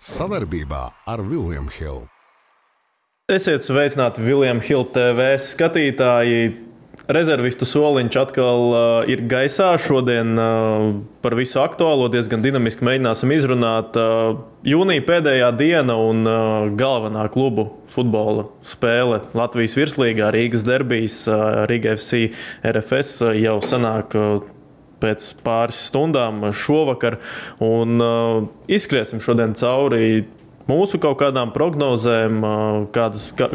Savarbībā ar Vilniņu Hildu. Esiet sveicināti Viljams Hilde TV skatītāji. Rezervistu soliņš atkal uh, ir gaisā. Šodien uh, par visu aktuālo diezgan dinamiski mēģināsim izrunāt. Uh, jūnija pēdējā diena un uh, galvenā klubu futbola spēle Latvijas virslīgā Rīgas derbijas uh, Riga FC RFS uh, jau sanāk. Uh, Pēc pāris stundām šovakar, un uh, izskriesim šodien cauri mūsu kaut kādām prognozēm, uh, kādas, kā,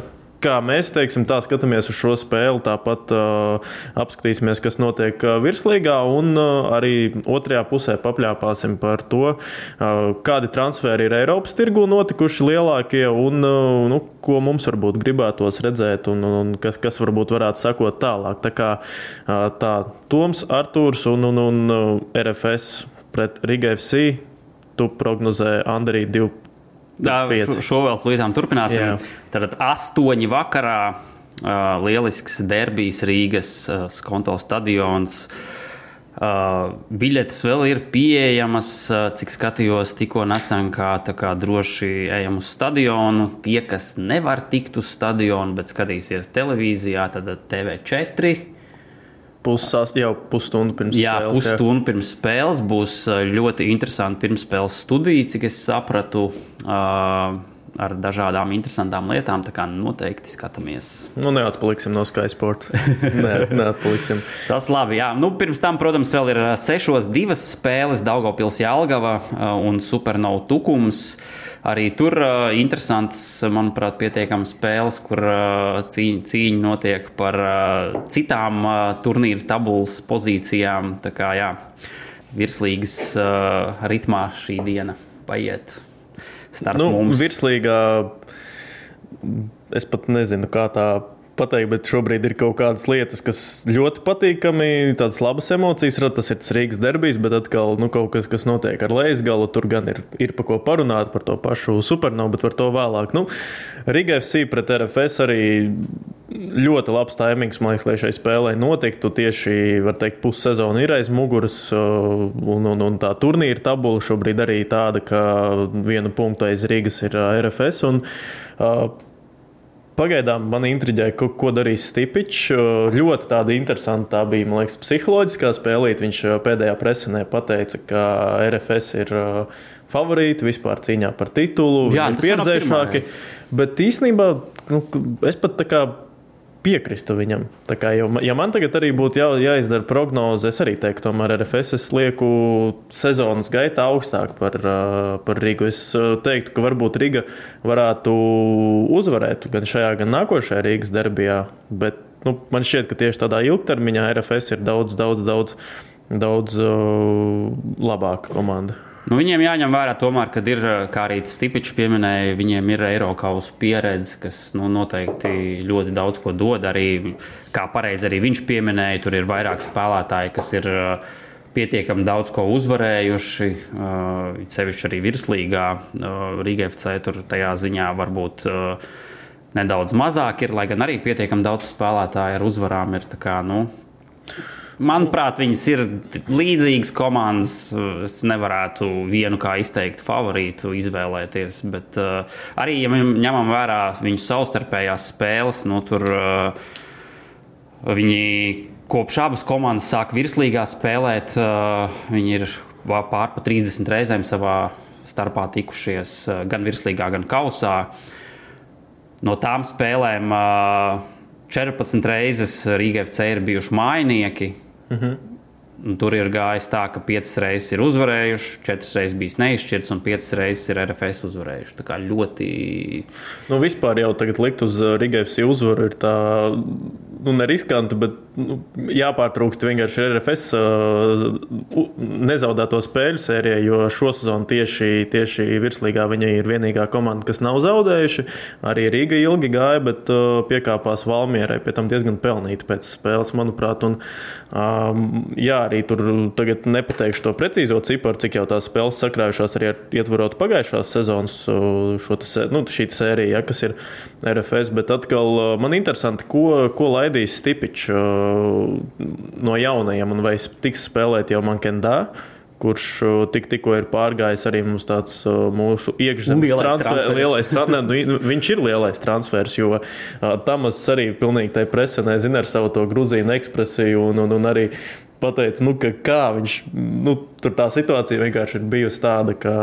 kā mēs teiksim, tā skatāmies uz šo spēli. Tāpat uh, apskatīsimies, kas notiek virslīgā, un uh, arī otrajā pusē papļāpāsim par to, uh, kādi transferi ir Eiropas tirgu notikuši lielākie un uh, nu, ko mums varbūt gribētos redzēt, un, un kas, kas varbūt varētu sekot tālāk. Tā kā uh, tā Toms, Artūrs un, un, un uh, RFS pret Riga FC. Tu prognozē Andrija 2 Tā, šo, šo vēl plītām turpināsim. Jā. Tad astoņi vakarā uh, lielisks derbijs Rīgas uh, Skonto stadions. Uh, biļetes vēl ir pieejamas, uh, cik skatījos tikko nesen, kā, kā droši ejam uz stadionu. Tie, kas nevar tikt uz stadionu, bet skatīsies televīzijā, tad TV4 Pussās jau pusstundu pirms jā, spēles. Pusstundu jā. pirms spēles būs ļoti interesanti pirmspēles studija, cik es sapratu. Uh, ar dažādām interesantām lietām. Tā kā noteikti skatāmies. Nu, neatpaliksim no Sky Sports. Nē, neatpaliksim. Tas labi. Jā. Nu, pirms tam, protams, vēl ir sešos divas spēles - Daugopils Jālgava un Supernova Tukums. Arī tur uh, interesants, manuprāt, pietiekams spēles, kur uh, cīņa, cīņa notiek par uh, citām uh, turnīra tabulas pozīcijām. Tā kā jā, virslīgas uh, ritmā šī diena paiet starp nu, mums. Virslīgā es pat nezinu, kā tā pateikt, bet šobrīd ir kaut kādas lietas, kas ļoti patīkami, tādas labas emocijas rada. Tas ir tas Rīgas derbijs, bet atkal nu, kaut kas, kas notiek ar leisgalu. Tur gan ir, ir par ko parunāt, par to pašu supernovu, bet par to vēlāk. Nu, Riga FC pret RFS arī ļoti labs taimings, man liekas, lai šai spēlē notiktu. Tieši, teikt, pussezona ir aiz muguras, uh, un, un, un tā turnīra tabula šobrīd arī tāda, ka vienu punktu aiz Rīgas ir uh, RFS. Un, uh, Pagaidām man intriģēja, ko, ko darīs Stipičs. Ļoti tāda interesanta tā bija, man liekas, psiholoģiskā spēlīt. Viņš pēdējā presenē pateica, ka RFS ir favorīti vispār cīņā par titulu. Jā, viņi ir pieredzējušāki. Bet īstenībā nu, es pat tā kā piekristu viņam. Tā kā, jau, ja man tagad arī būtu jā, jāizdara prognoze, es arī teiktu, tomēr RFS es lieku sezonas gaitā augstāk par, par Rīgu. Es teiktu, ka varbūt Riga varētu uzvarēt gan šajā, gan nākošajā Rīgas derbijā. Bet nu, man šķiet, ka tieši tādā ilgtermiņā RFS ir daudz, daudz, daudz, daudz uh, labāka komanda. Nu, viņiem jāņem vērā, tomēr, ka ir, kā arī Stipičs pieminēja, viņiem ir Eiropas pieredze, kas nu, noteikti ļoti daudz ko dod. Arī, kā pareizi arī viņš pieminēja, tur ir vairāk spēlētāji, kas ir pietiekami daudz ko uzvarējuši. Uh, sevišķi arī virslīgā Riga FC tur tajā ziņā varbūt. Nedaudz mazāk ir, lai gan arī pietiekami daudz spēlētāju ar uzvarām ir. Kā, nu, Manuprāt, viņas ir līdzīgas komandas. Es nevarētu vienu kā izteiktu favorītu izvēlēties. Bet uh, arī, ja ņemam vērā viņu savstarpējās spēles, nu, tur uh, viņi kopš abas komandas sāk virslīgā spēlēt, uh, viņi ir pār pa 30 reizēm savā starpā tikušies uh, gan virslīgā, gan kausā. No tām spēlēm uh, 14 reizes Rīgā FC ir bijuši mājnieki, Mm -hmm. Tur ir gājis tā, ka piecas reizes ir uzvarējuši, četras reizes bijis neizšķirts un piecas reizes ir RFS uzvarējuši. Tā kā ļoti. Nu, vispār jau tagad likt uz uh, Rigafs uzvaru ir tā, nu, neriskanti, bet nu, jāpārtrūkst vienkārši RFS uh, nezaudēto spēļu sērijai, jo šo sezonu tieši, tieši virslīgā viņa ir vienīgā komanda, kas nav zaudējuši. Arī Rīga ilgi gāja, bet uh, piekāpās Valmierai, pie tam diezgan pelnīti pēc spēles, manuprāt. Un, um, jā, arī tur tagad nepateikšu to precīzo ciparu, cik jau tās spēles sakrājušās arī ar ietvarot pagājušās sezonas šo te, nu, šī sērija, ja, kas ir RFS. Bet atkal man interesanti, ko, ko laidīs Stipičs no jaunajiem un vai tiks spēlēt jau Mankendā kurš tik, tikko ir pārgājis arī mums tāds mūsu iekšzemes transfer, transfers. lielais transfers. Nu, viņš ir lielais transfers, jo Tamas arī pilnīgi tai presē nezina ar savu to grūzīnu ekspresiju un, un, un arī pateica, nu, ka kā viņš, nu, tur tā situācija vienkārši ir bijusi tāda, ka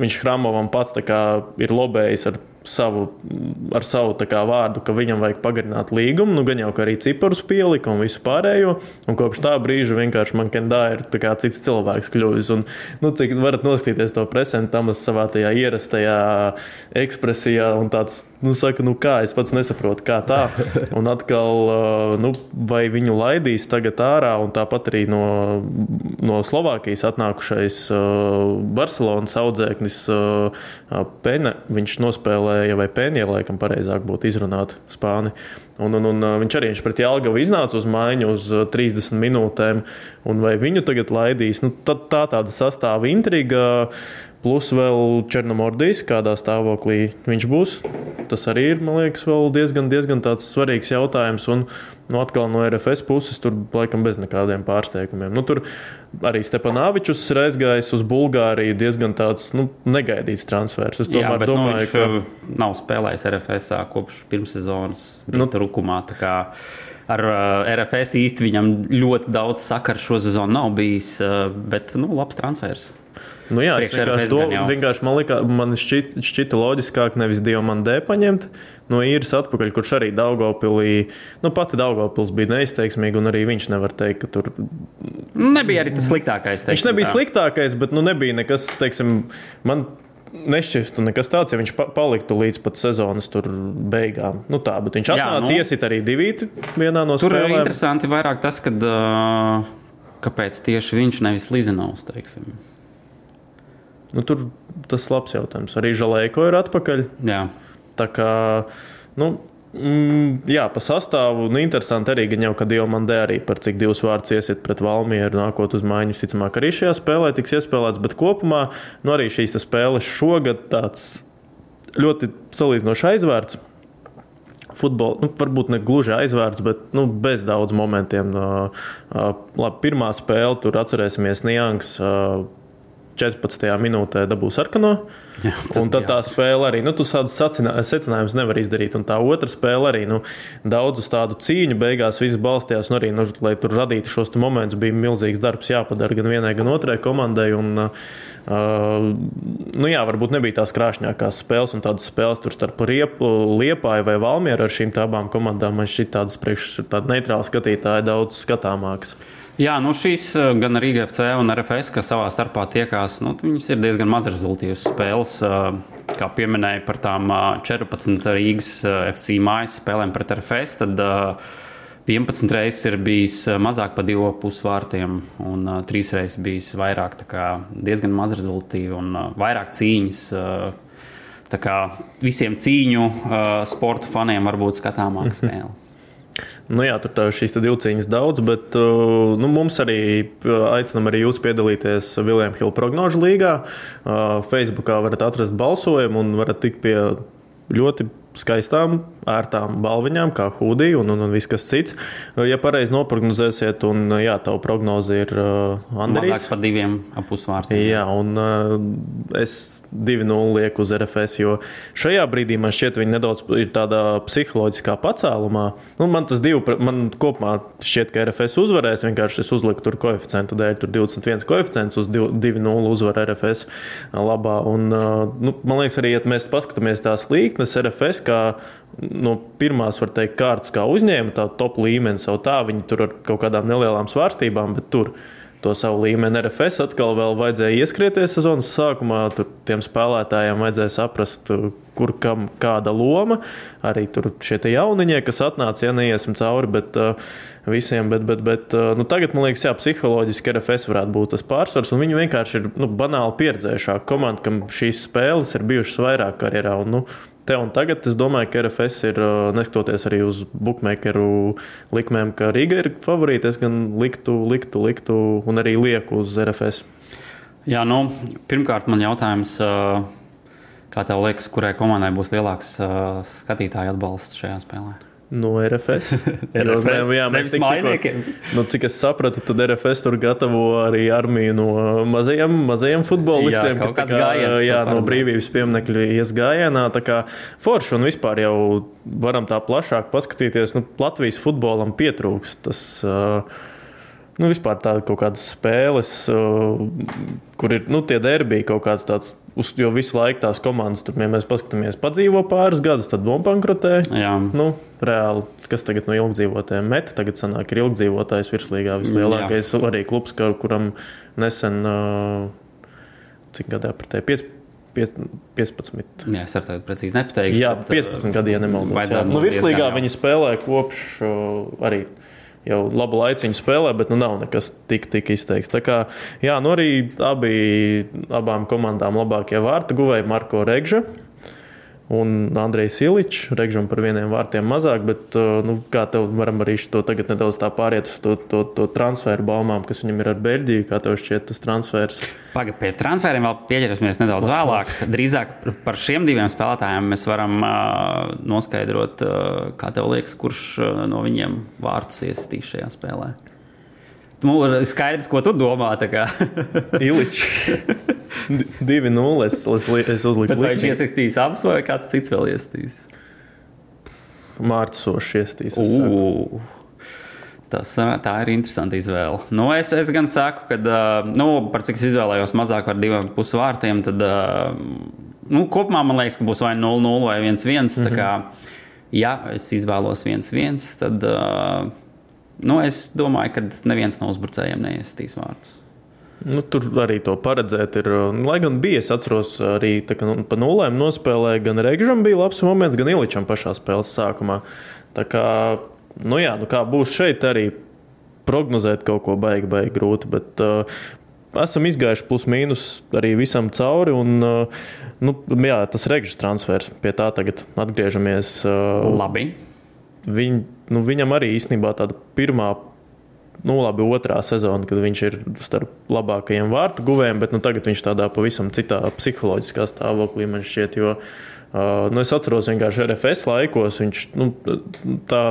viņš Hramovam pats ir lobējis ar savu, ar savu kā, vārdu, ka viņam vajag pagarināt līgumu. Nu, gan jau arī ciparus pielika un visu pārējo. Un kopš tā brīža vienkārši man kendā ir kā, cits cilvēks kļuvis. Un, nu, cik varat noskatīties to prezentam savā tajā ierastajā ekspresijā un tāds, nu, saka, nu kā, es pats nesaprotu, kā tā. Un atkal, nu, vai viņu laidīs tagad ārā un tāpat arī no, no Slovākijas atnākušais Barcelonas audzēknis Pene, viņš nospēlē spēlēja, vai Pēnija, laikam, pareizāk būtu izrunāt spāni. Un, un, un viņš arī viņš pret Jālgavu iznāca uz maiņu uz 30 minūtēm, un vai viņu tagad laidīs? Nu, tā, tā tāda sastāva intriga. Plus vēl Černomordijs, kādā stāvoklī viņš būs. Tas arī ir, man liekas, diezgan, diezgan svarīgs jautājums. Un nu, atkal no RFS puses tur laikam bez nekādiem pārsteigumiem. Nu, tur arī Stepanāvičs ir aizgājis uz Bulgāriju diezgan tāds nu, negaidīts transfers. Es Jā, bet, domāju, nu, ka nav spēlējis RFS kopš pirmssezonas nu, trukumā. Ar uh, RFS īsti viņam ļoti daudz sakaru šo sezonu nav bijis, uh, bet nu, labs transfers. Nu jā, es vienkārši, do, vienkārši man, likā, man šķita, šķita loģiskāk nevis Diamandē paņemt no īres atpakaļ, kurš arī Daugopilī, nu pati Daugopils bija neizteiksmīga, un arī viņš nevar teikt, ka tur. Nebija arī tas sliktākais. Teiksim, viņš nebija tā. sliktākais, bet nu nebija nekas, teiksim, man nešķistu nekas tāds, ja viņš paliktu līdz pat sezonas beigām. Nu tā, bet viņš atnāca, nu, iesit arī divi vienā no spēlēm. Tur ir interesanti vairāk tas, kad, uh, kāpēc tieši viņš nevis Lizenovs, teiksim. Nu, tur tas labs jautājums. Arī Žalēko ir atpakaļ. Jā. Tā kā, nu, mm, jā, pa sastāvu, nu, interesanti arī, gan jau, ka Diomandē arī par cik divus vārdus iesiet pret Valmieru, nākot uz mājiņu, visticamāk, arī šajā spēlē tiks iespēlēts, bet kopumā, nu, arī šīs spēles šogad tāds ļoti salīdzinoši aizvērts futbola, nu, varbūt ne gluži aizvērts, bet nu, bez daudz momentiem. Uh, uh, labi, pirmā spēle, tur atcerēsimies Niangs. Uh, 14. minūtē dabūs sarkano. Jā, un tad tā spēle arī, nu, tu tādus secinājumus nevar izdarīt. Un tā otra spēle arī, nu, daudz uz tādu cīņu beigās viss balstījās. Un arī, nu, lai tur radītu šos momentus, bija milzīgs darbs jāpadara gan vienai, gan otrai komandai. Un, Uh, nu jā, varbūt nebija tās krāšņākās spēles, un tādas spēles tur starp Liepāju vai Valmieru ar šīm abām komandām. Man šķiet, tādas priekš tāda neitrāla skatītāja daudz skatāmākas. Jā, nu šīs eh, gan Rīga FC un RFS, kas savā starpā tiekās, nu, viņas ir diezgan mazrezultīvas spēles. Eh, kā pieminēja par tām 14 eh, Rīgas FC mājas spēlēm pret RFS, tad 11 reizes ir bijis mazāk par divu pusvārtiem, un uh, trīs reizes bijis vairāk. Diezgan maz rezultātu un vairāk cīņas. Tā kā visiem cīņu uh, sporta faniem var būt skatāmāka spēle. Nu jā, tur tā, šīs divcīņas daudz, bet uh, nu, mums arī uh, aicinām arī jūs piedalīties Viljams Hilda prognožu līgā. Uh, Facebookā varat atrast balsojumu un varat tikt pie ļoti skaistām, ērtām balviņām, kā hūdija un, un, un viss kas cits. Ja pareizi noprognozēsiet, un jā, tā prognoze ir uh, Andrejs. Mazāk par diviem apusvārtiem. Jā, un uh, es 2-0 lieku uz RFS, jo šajā brīdī man šķiet, viņi nedaudz ir tādā psiholoģiskā pacēlumā. Nu, man tas divi, man kopumā šķiet, ka RFS uzvarēs, vienkārši es uzliku tur koeficientu dēļ, tur 21 koeficients uz 2-0 uzvaru RFS labā. Un, uh, nu, man liekas, arī, ja mēs paskatāmies tās līknes RFS, kā no pirmās, var teikt, kārtas, kā uzņēma tā top līmeni savu tā, viņi tur ar kaut kādām nelielām svārstībām, bet tur to savu līmeni RFS atkal vēl vajadzēja ieskrieties sezonas sākumā. Tur tiem spēlētājiem vajadzēja saprast, kur kam kāda loma. Arī tur šie jauniņie, kas atnāca, ja neiesim cauri, bet uh, visiem. Bet, bet, bet uh, nu, tagad man liekas, jā, psiholoģiski RFS varētu būt tas pārsvars. Viņi vienkārši ir nu, banāli pieredzējušāki komanda, kam šīs spēles ir bijušas vairāk karjerā. Un, nu, te un tagad es domāju, ka RFS ir, neskatoties arī uz bookmakeru likmēm, ka Riga ir favorīte. Es gan liktu, liktu, liktu un arī lieku uz RFS. Jā, nu, pirmkārt, man jautājums, kā tev liekas, kurai komandai būs lielāks skatītāju atbalsts šajā spēlē? No RFS. RFS, jā, mēs tik, mājniekiem. tikko, nu, cik es sapratu, tad RFS tur gatavo arī armiju no mazajiem, mazajiem futbolistiem, Jā, kas kā, gājiens jā, no brīvības pieminekļa ies gājienā. Tā kā forši un vispār jau varam tā plašāk paskatīties. Nu, Latvijas futbolam pietrūks tas. Uh, Nu, vispār tādas kaut kādas spēles, kur ir nu, tie derbiji kaut kāds tāds, uz, jo visu laiku tās komandas, tur, ja mēs paskatāmies, padzīvo pāris gadus, tad nobankrotē. Jā. Nu, reāli, kas tagad no ilgdzīvotājiem met, tagad sanāk, ir ilgdzīvotājs virslīgā vislielākais arī klubs, kuram nesen, cik gadā pretēji, 5, 15. Jā, es ar tevi precīzi nepateikšu. Jā, bet, 15 gadi, ja nemaldos. Jā. Nu, virslīgā viņi spēlē kopš uh, arī. Jau labu laiciņu spēlē, bet nu, nav nekas tik, tik izteikts. Tā kā, jā, nu arī abi, abām komandām labākie vārtu guvēji Marko Regža un Andrejs Iličs. Regžam par vieniem vārtiem mazāk, bet uh, nu, kā tev varam arī to tagad nedaudz tā pāriet uz to, to, to transferu baumām, kas viņam ir ar Beļģiju. Kā tev šķiet tas transfers? Pagaidām, pie transferiem vēl pieķersimies nedaudz vēlāk. Drīzāk par šiem diviem spēlētājiem mēs varam uh, noskaidrot, uh, kā tev liekas, kurš uh, no viņiem vārtus iesistīs šajā spēlē. Nu, skaidrs, ko tu domā. Iličs 2-0. Es, es, es uzliku Bet vai viņš iesaistīs abus, vai kāds cits vēl iesaistīs? Saku. Ugh. Tas, tā ir interesanta izvēle. Nu, es, es gan saku, ka, nu, par cik es izvēlējos mazāk par diviem pusi vārtiem, tad nu, kopumā man liekas, ka būs vai 0-0 vai 1-1. Mm -hmm. Kā, ja es izvēlos 1-1, tad ā, nu, es domāju, ka neviens no uzbrucējiem neiesīs vārdus. Nu, tur arī to paredzēt. Ir, lai gan bija, es atceros, arī ka nu, pa nulēm nospēlēja gan Regžam bija labs moments, gan Iličam pašā spēles sākumā. Tā kā, nu jā, nu kā būs šeit arī prognozēt kaut ko baigi, baigi grūti. Bet, uh, Esam izgājuši plus mīnus arī visam cauri. Un, uh, nu, jā, tas reģistrs transfers pie tā tagad atgriežamies. Uh, Labi. Viņ, nu, viņam arī īstenībā tāda pirmā, nu, labi, otrā sezona, kad viņš ir starp labākajiem vārtu guvējiem, bet nu, tagad viņš tādā pavisam citā psiholoģiskā stāvoklī man šķiet. Jo, uh, nu, es atceros vienkārši RFS laikos, viņš nu, tā.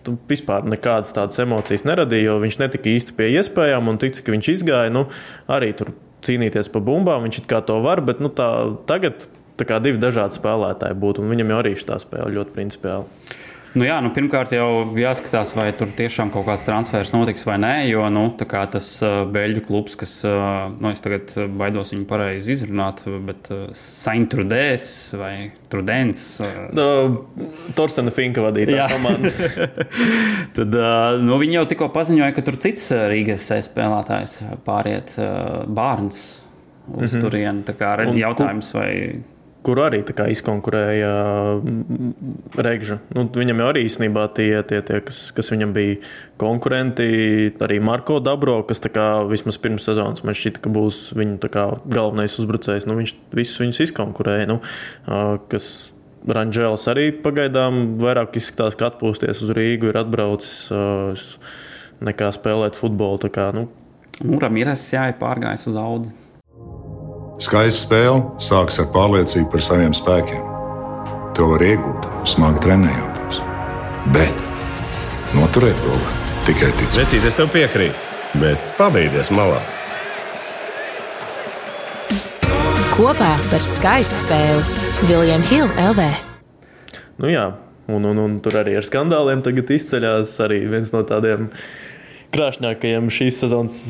Tu vispār nekādas tādas emocijas neradīja, jo viņš netika īsti pie iespējām. Un tik cik viņš izgāja, nu, arī tur cīnīties par bumbām, viņš it kā to var. Bet nu, tā, tagad tā kā divi dažādi spēlētāji būtu, un viņam jau arī šī spēle ļoti principiāli. Nu jā, nu pirmkārt jau jāskatās, vai tur tiešām kaut kāds transfers notiks vai nē. Jo nu, tas uh, beļģu klubs, kas, uh, nu, es tagad uh, baidos viņu pareizi izrunāt, bet Saint-Trudēs vai Trudens. No, Torstena Finka vadītā komanda. Tad nu, viņi jau tikko paziņoja, ka tur cits Rīgas spēlētājs pāriet Bārns uz mm -hmm. turieni. Tā kā redz jautājums, vai. Kur arī izkonkurēja mm, Regža. Nu, viņam jau arī īstenībā tie, tie, tie kas, kas viņam bija konkurenti, arī Marko Dabro, kas kā vismaz pirms sezonas man šķita, ka būs viņa kā galvenais uzbrucējs. Nu, viņš visus viņus izkonkurēja. Nu, kas Ranžēls arī pagaidām vairāk izskatās, ka atpūsties uz Rīgu, ir atbraucis nekā spēlēt futbolu. Kā, nu, Muram ir jāiet pārgājis uz audu. Skaista spēle sākas ar pārliecību par saviem spēkiem. To var iegūt, smagi trenējoties. Bet noturēt to var tikai ticēt. Vecīt, es tev piekrītu, bet pabeigties malā. Kopā par skaistu spēli Viljams Hilde LV. Nu, jā, un, un, un tur arī ar skandāliem tagad izceļas arī viens no tādiem krāšņākajiem šīs sezonas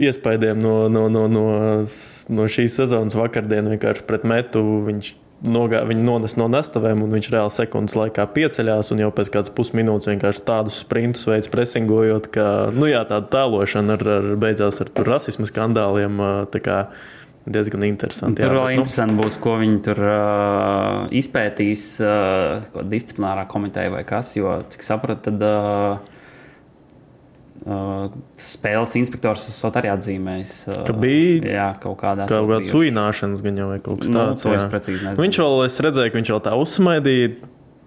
iespaidiem no, no, no, no, no šīs sezonas vakardienas vienkārši pret metu. Viņš nogā, viņu nonesa no nastavēm, un viņš reāli sekundes laikā pieceļās. Un jau pēc kādas pusminūtes vienkārši tādus sprintus veids presingojot, ka nu, jā, tāda tēlošana ar, ar, beidzās ar rasismu skandāliem. Diezgan interesanti. Tur jā, vēl bet, nu, interesanti būs, ko viņi tur uh, izpētīs, uh, disciplinārā komiteja vai kas. Jo, cik sapratu, tad uh, uh, spēles inspektors esot arī atzīmējis. Uh, Ka bija jā, kaut kādā Kaut kāda suināšanas gan jau vai kaut kas Nu, tāds. to es precīzi nezinu. Viņš vēl, es redzēju, ka viņš vēl tā uzsmaidīja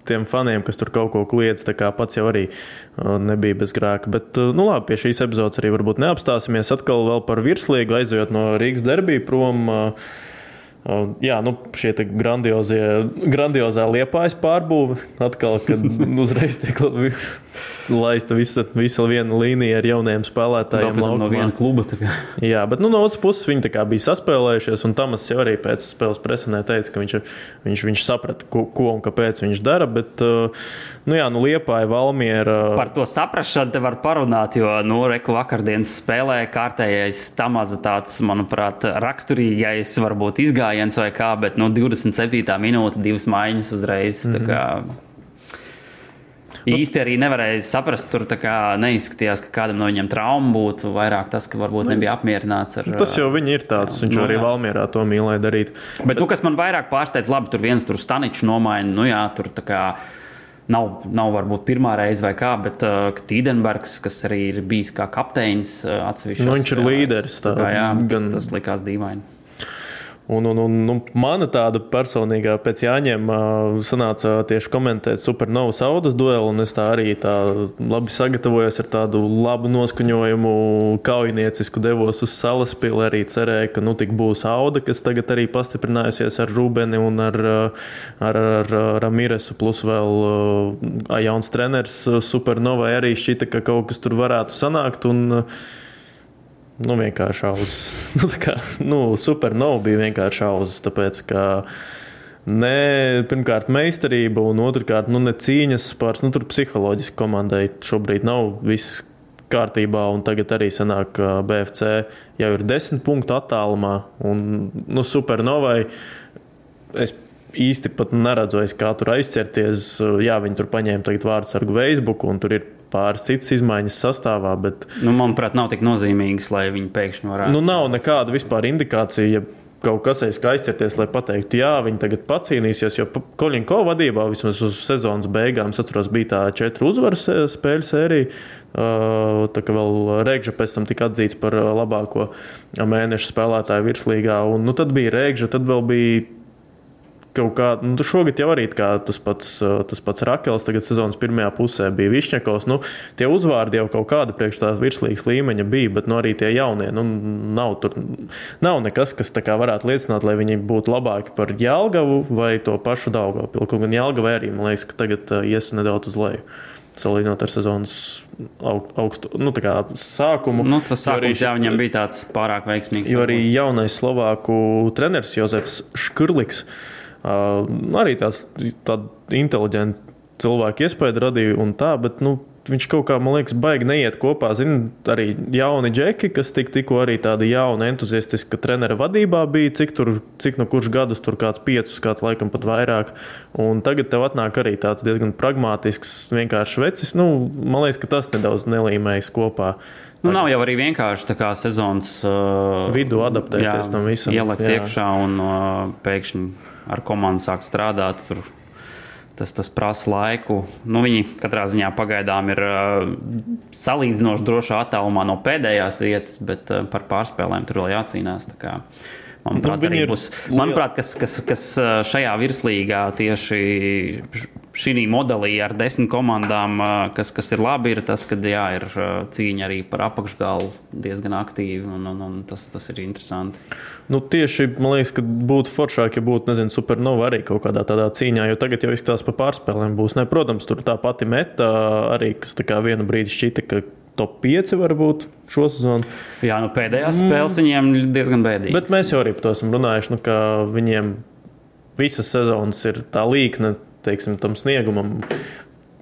tiem faniem, kas tur kaut ko kliedz. Tā kā pats jau arī uh, nebija bez grēka. Bet, uh, nu labi, pie šīs epizodes arī varbūt neapstāsimies. Atkal par virslīgu aizejot no Rīgas derbija prom. Uh, jā, nu, šie grandiozā liepājas pārbūve. Atkal, kad uzreiz tiek laista visa, visa viena līnija ar jauniem spēlētājiem. No viena kluba. Jā, bet nu, no otras puses viņi bija saspēlējušies. Un Tamas jau arī pēc spēles presenē teica, ka viņš, viņš, viņš saprata, ko, ko un kāpēc viņš dara. Bet, uh, nu, jā, nu, liepāja Valmiera. Par to saprašanu te var parunāt, jo, nu, reku vakardienas spēlē kārtējais Tamaza tāds, manuprāt, raksturīgais varbūt izgājiens gājiens vai kā, bet nu, 27. minūte, divas maiņas uzreiz. Mm -hmm. Īsti arī nevarēja saprast, tur neizskatījās, ka kādam no viņiem trauma būtu. Vairāk tas, ka varbūt nebija apmierināts ar to. Tas jau ir tāds, jā, viņš no, arī Valmjerā to mīlēja darīt. Bet, bet, nu, kas man vairāk pārsteidz, labi, tur viens tur staničs nomaina, nu jā, tur. Nav, nav varbūt pirmā reize vai kā, bet uh, Tīdenbergs, kas arī ir bijis kā kapteinis uh, atsevišķi. Nu, viņš ir līderis. Tā, tā, jā, gan... tas, tas likās dīvaini. Un, un, un, un mana tāda personīgā pēc Jāņiem sanāca tieši komentēt Supernovu saudas duelu, un es tā arī tā labi sagatavojos ar tādu labu noskaņojumu, kaujiniecisku devos uz salas pili, arī cerēju, ka nu tik būs auda, kas tagad arī pastiprinājusies ar Rūbeni un ar, ar, ar Ramiresu, plus vēl jauns treneris Supernovai arī šķita, ka kaut kas tur varētu sanākt. Un, Nu, vienkārši auzas. nu, kā, nu, supernova bija vienkārši auzas, tāpēc, ka ne, pirmkārt, meistarība, un otrkārt, nu, ne cīņas spārs, nu, tur psiholoģiski komandai šobrīd nav viss kārtībā, tagad arī sanāk, ka BFC jau ir desmit punktu attālumā, un, nu, supernovai es īsti pat neredzu, kā tur aizķerties. Jā, viņi tur paņēma tagad vārdu sargu Facebook, un tur ir pāris citas izmaiņas sastāvā. Bet, nu, manuprāt, nav tik nozīmīgas, lai viņi pēkšņi varētu. Nu, nav nekāda vispār indikācija. Ja kaut kas aizķerties, lai pateiktu, jā, viņi tagad pacīnīsies. Jo Koļinko vadībā vismaz uz sezonas beigām, es atceros, bija tā četru uzvaru spēļu sērija. Tā kā vēl Rēgža pēc tam tika atzīts par labāko mēneša spēlētāju virslīgā. Un, nu, tad bija Rēgža, tad vēl bija kaut kā, nu, šogad jau arī tas pats, tas pats Rakels, tagad sezonas pirmajā pusē bija Višņakovs. Nu, tie uzvārdi jau kaut kāda priekš tās virslīgas līmeņa bija, bet nu, arī tie jaunie. Nu, nav, tur, nav nekas, kas varētu liecināt, lai viņi būtu labāki par Jālgavu vai to pašu Daugavu. Kaut gan Jālgavai arī, man liekas, ka tagad ies nedaudz uz leju salīdzinot ar sezonas augstu nu, sākumu. Nu, tas sākums, jā, viņam bija tāds pārāk veiksmīgs. Jo arī jaunais Slovāku treneris Jozefs Škurliks. Uh, arī tāds inteliģents cilvēku iespēja radīja un tā, bet nu, viņš kaut kā, man liekas, baigi neiet kopā. Zini, arī jauni džeki, kas tik, tikko arī tāda jauna, entuziastiska trenera vadībā bija, cik, tur, cik no kurš gadus tur kāds piecus, kāds laikam pat vairāk. Un tagad tev atnāk arī tāds diezgan pragmātisks, vienkāršs vecis. Nu, man liekas, ka tas nedaudz nelīmējas kopā. Nu, nav jau arī vienkārši tā kā sezonas uh, vidū adaptēties jā, tam visam. Ielikt iekšā un uh, pēkšņi ar komandu sāk strādāt. Tur tas, tas prasa laiku. Nu, viņi katrā ziņā pagaidām ir uh, salīdzinoši drošā attālumā no pēdējās vietas, bet uh, par pārspēlēm tur vēl jācīnās. Manuprāt, nu, būs, manuprāt kas, kas, kas šajā virslīgā tieši šī modelī ar desmit komandām, kas, kas ir labi, ir tas, ka jā, ir cīņa arī par apakšgalu diezgan aktīvi, un, un, un tas, tas ir interesanti. Nu, tieši man liekas, ka būtu foršāk, ja būtu, nezinu, supernova arī kaut kādā tādā cīņā, jo tagad jau izskatās pa pārspēlēm būs. Ne, protams, tur tā pati meta arī, kas vienu brīdi šķita, ka top 5 varbūt šo sezonu. Jā, nu pēdējās mm. spēles viņiem diezgan bēdīgas. Bet mēs jau arī par to esam runājuši, nu, ka viņiem visas sezonas ir tā līkne, teiksim, tam sniegumam.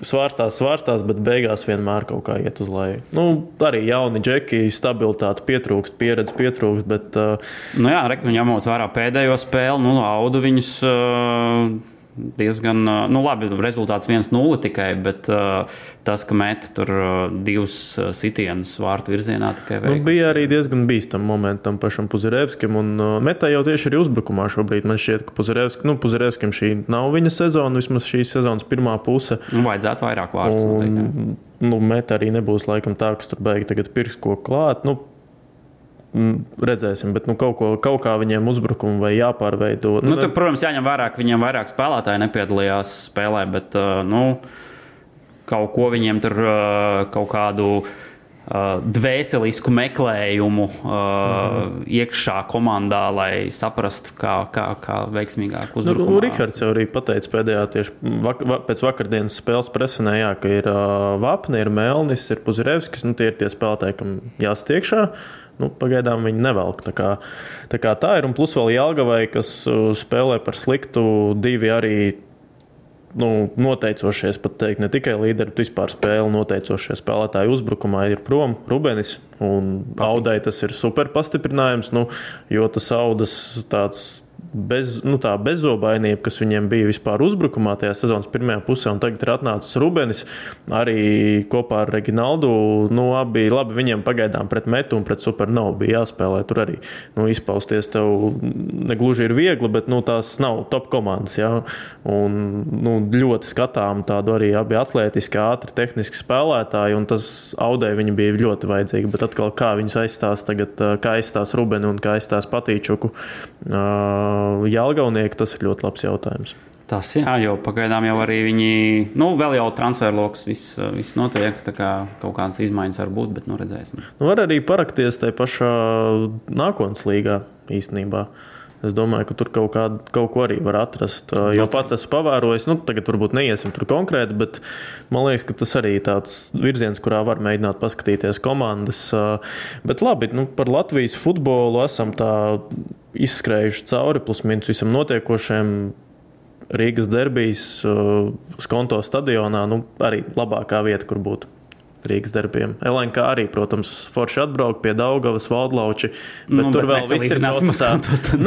Svārstās, svārstās, bet beigās vienmēr kaut kā iet uz leju. Nu, arī jauni džeki, stabilitāte pietrūkst, pieredze pietrūkst. Bet, uh, nu jā, re, ņemot vērā pēdējo spēli, nu, audu viņus. Uh, diezgan, nu, labi, rezultāts 1-0 tikai, bet uh, tas, ka met tur divus sitienus vārtu virzienā, tikai veikus. Nu, bija arī diezgan bīstams moments tam pašam Puzerevskim, un uh, metā jau tieši arī uzbrukumā šobrīd. Man šķiet, ka Puzerevskim, nu, Puzerevskim šī nav viņa sezona, vismaz šīs sezonas pirmā puse. Nu, vajadzētu vairāk vārdu. Nu, metā arī nebūs laikam tā, kas tur beigas tagad pirks ko klāt. Nu, redzēsim, bet nu, kaut, ko, kaut kā viņiem uzbrukumu vai jāpārveido. Nu, tur, protams, jāņem vērā, ka viņiem vairāk spēlētāji nepiedalījās spēlē, bet uh, nu, kaut ko viņiem tur uh, kaut kādu. uh, dvēselisku meklējumu uh, mm. iekšā komandā, lai saprastu, kā, kā, kā veiksmīgāk uzvarēt. Nu, Rihards jau arī pateica pēdējā tieši vak va pēc vakardienas spēles presenē, jā, ka ir uh, Vapni, ir Melnis, ir Puzirevskis. Nu, tie ir tie spēlētāji, kam jāstiekšā. Nu, pagaidām viņi nevelk. Tā kā, tā kā tā ir. Un plus vēl Jālgavai, kas spēlē par sliktu, divi arī nu, noteicošies, pat teikt, ne tikai līderi, bet vispār spēle noteicošie spēlētāji uzbrukumā ir prom. Rubenis un Audai tas ir super pastiprinājums, nu, jo tas Audas tāds bez, nu, tā bezobainība, kas viņiem bija vispār uzbrukumā tajā sezonas pirmajā pusē, un tagad ir atnācis Rubens arī kopā ar Reginaldu. Nu, abi labi, viņiem pagaidām pret metu un pret supernovu bija jāspēlē. Tur arī nu, izpausties tev negluži ir viegli, bet nu, tās nav top komandas. Ja? Un, nu, ļoti skatām tādu arī abi atletiski, ātri, tehniski spēlētāji, un tas audē viņi bija ļoti vajadzīgi. Bet atkal, kā viņus aizstās tagad, kā aizstās Rubenu un kā aizstās Patīčuku. Uh, Jālgaunieki, tas ir ļoti labs jautājums. Tas jā, jo pagaidām jau arī viņi, nu, vēl jau transferloks, viss, viss notiek. Tā kā kaut kādas izmaiņas var būt, bet nu redzēsim. Nu, var arī parakties tajā pašā nākotnes līgā īstenībā. Es domāju, ka tur kaut, kā, kaut ko arī var atrast. Jo pats esmu pavērojis, nu, tagad varbūt neiesim tur konkrēti, bet man liekas, ka tas arī ir tāds virziens, kurā var mēģināt paskatīties komandas. Bet labi, nu, par Latvijas futbolu esam tā izskrējuši cauri plus minus visam notiekošajam. Rīgas derbijas, Skonto stadionā, nu, arī labākā vieta, kur būt. Rīgas darbiem. LNK arī, protams, forši atbrauc pie Daugavas, Valdlauči. Bet nu, tur bet vēl viss ir procesā.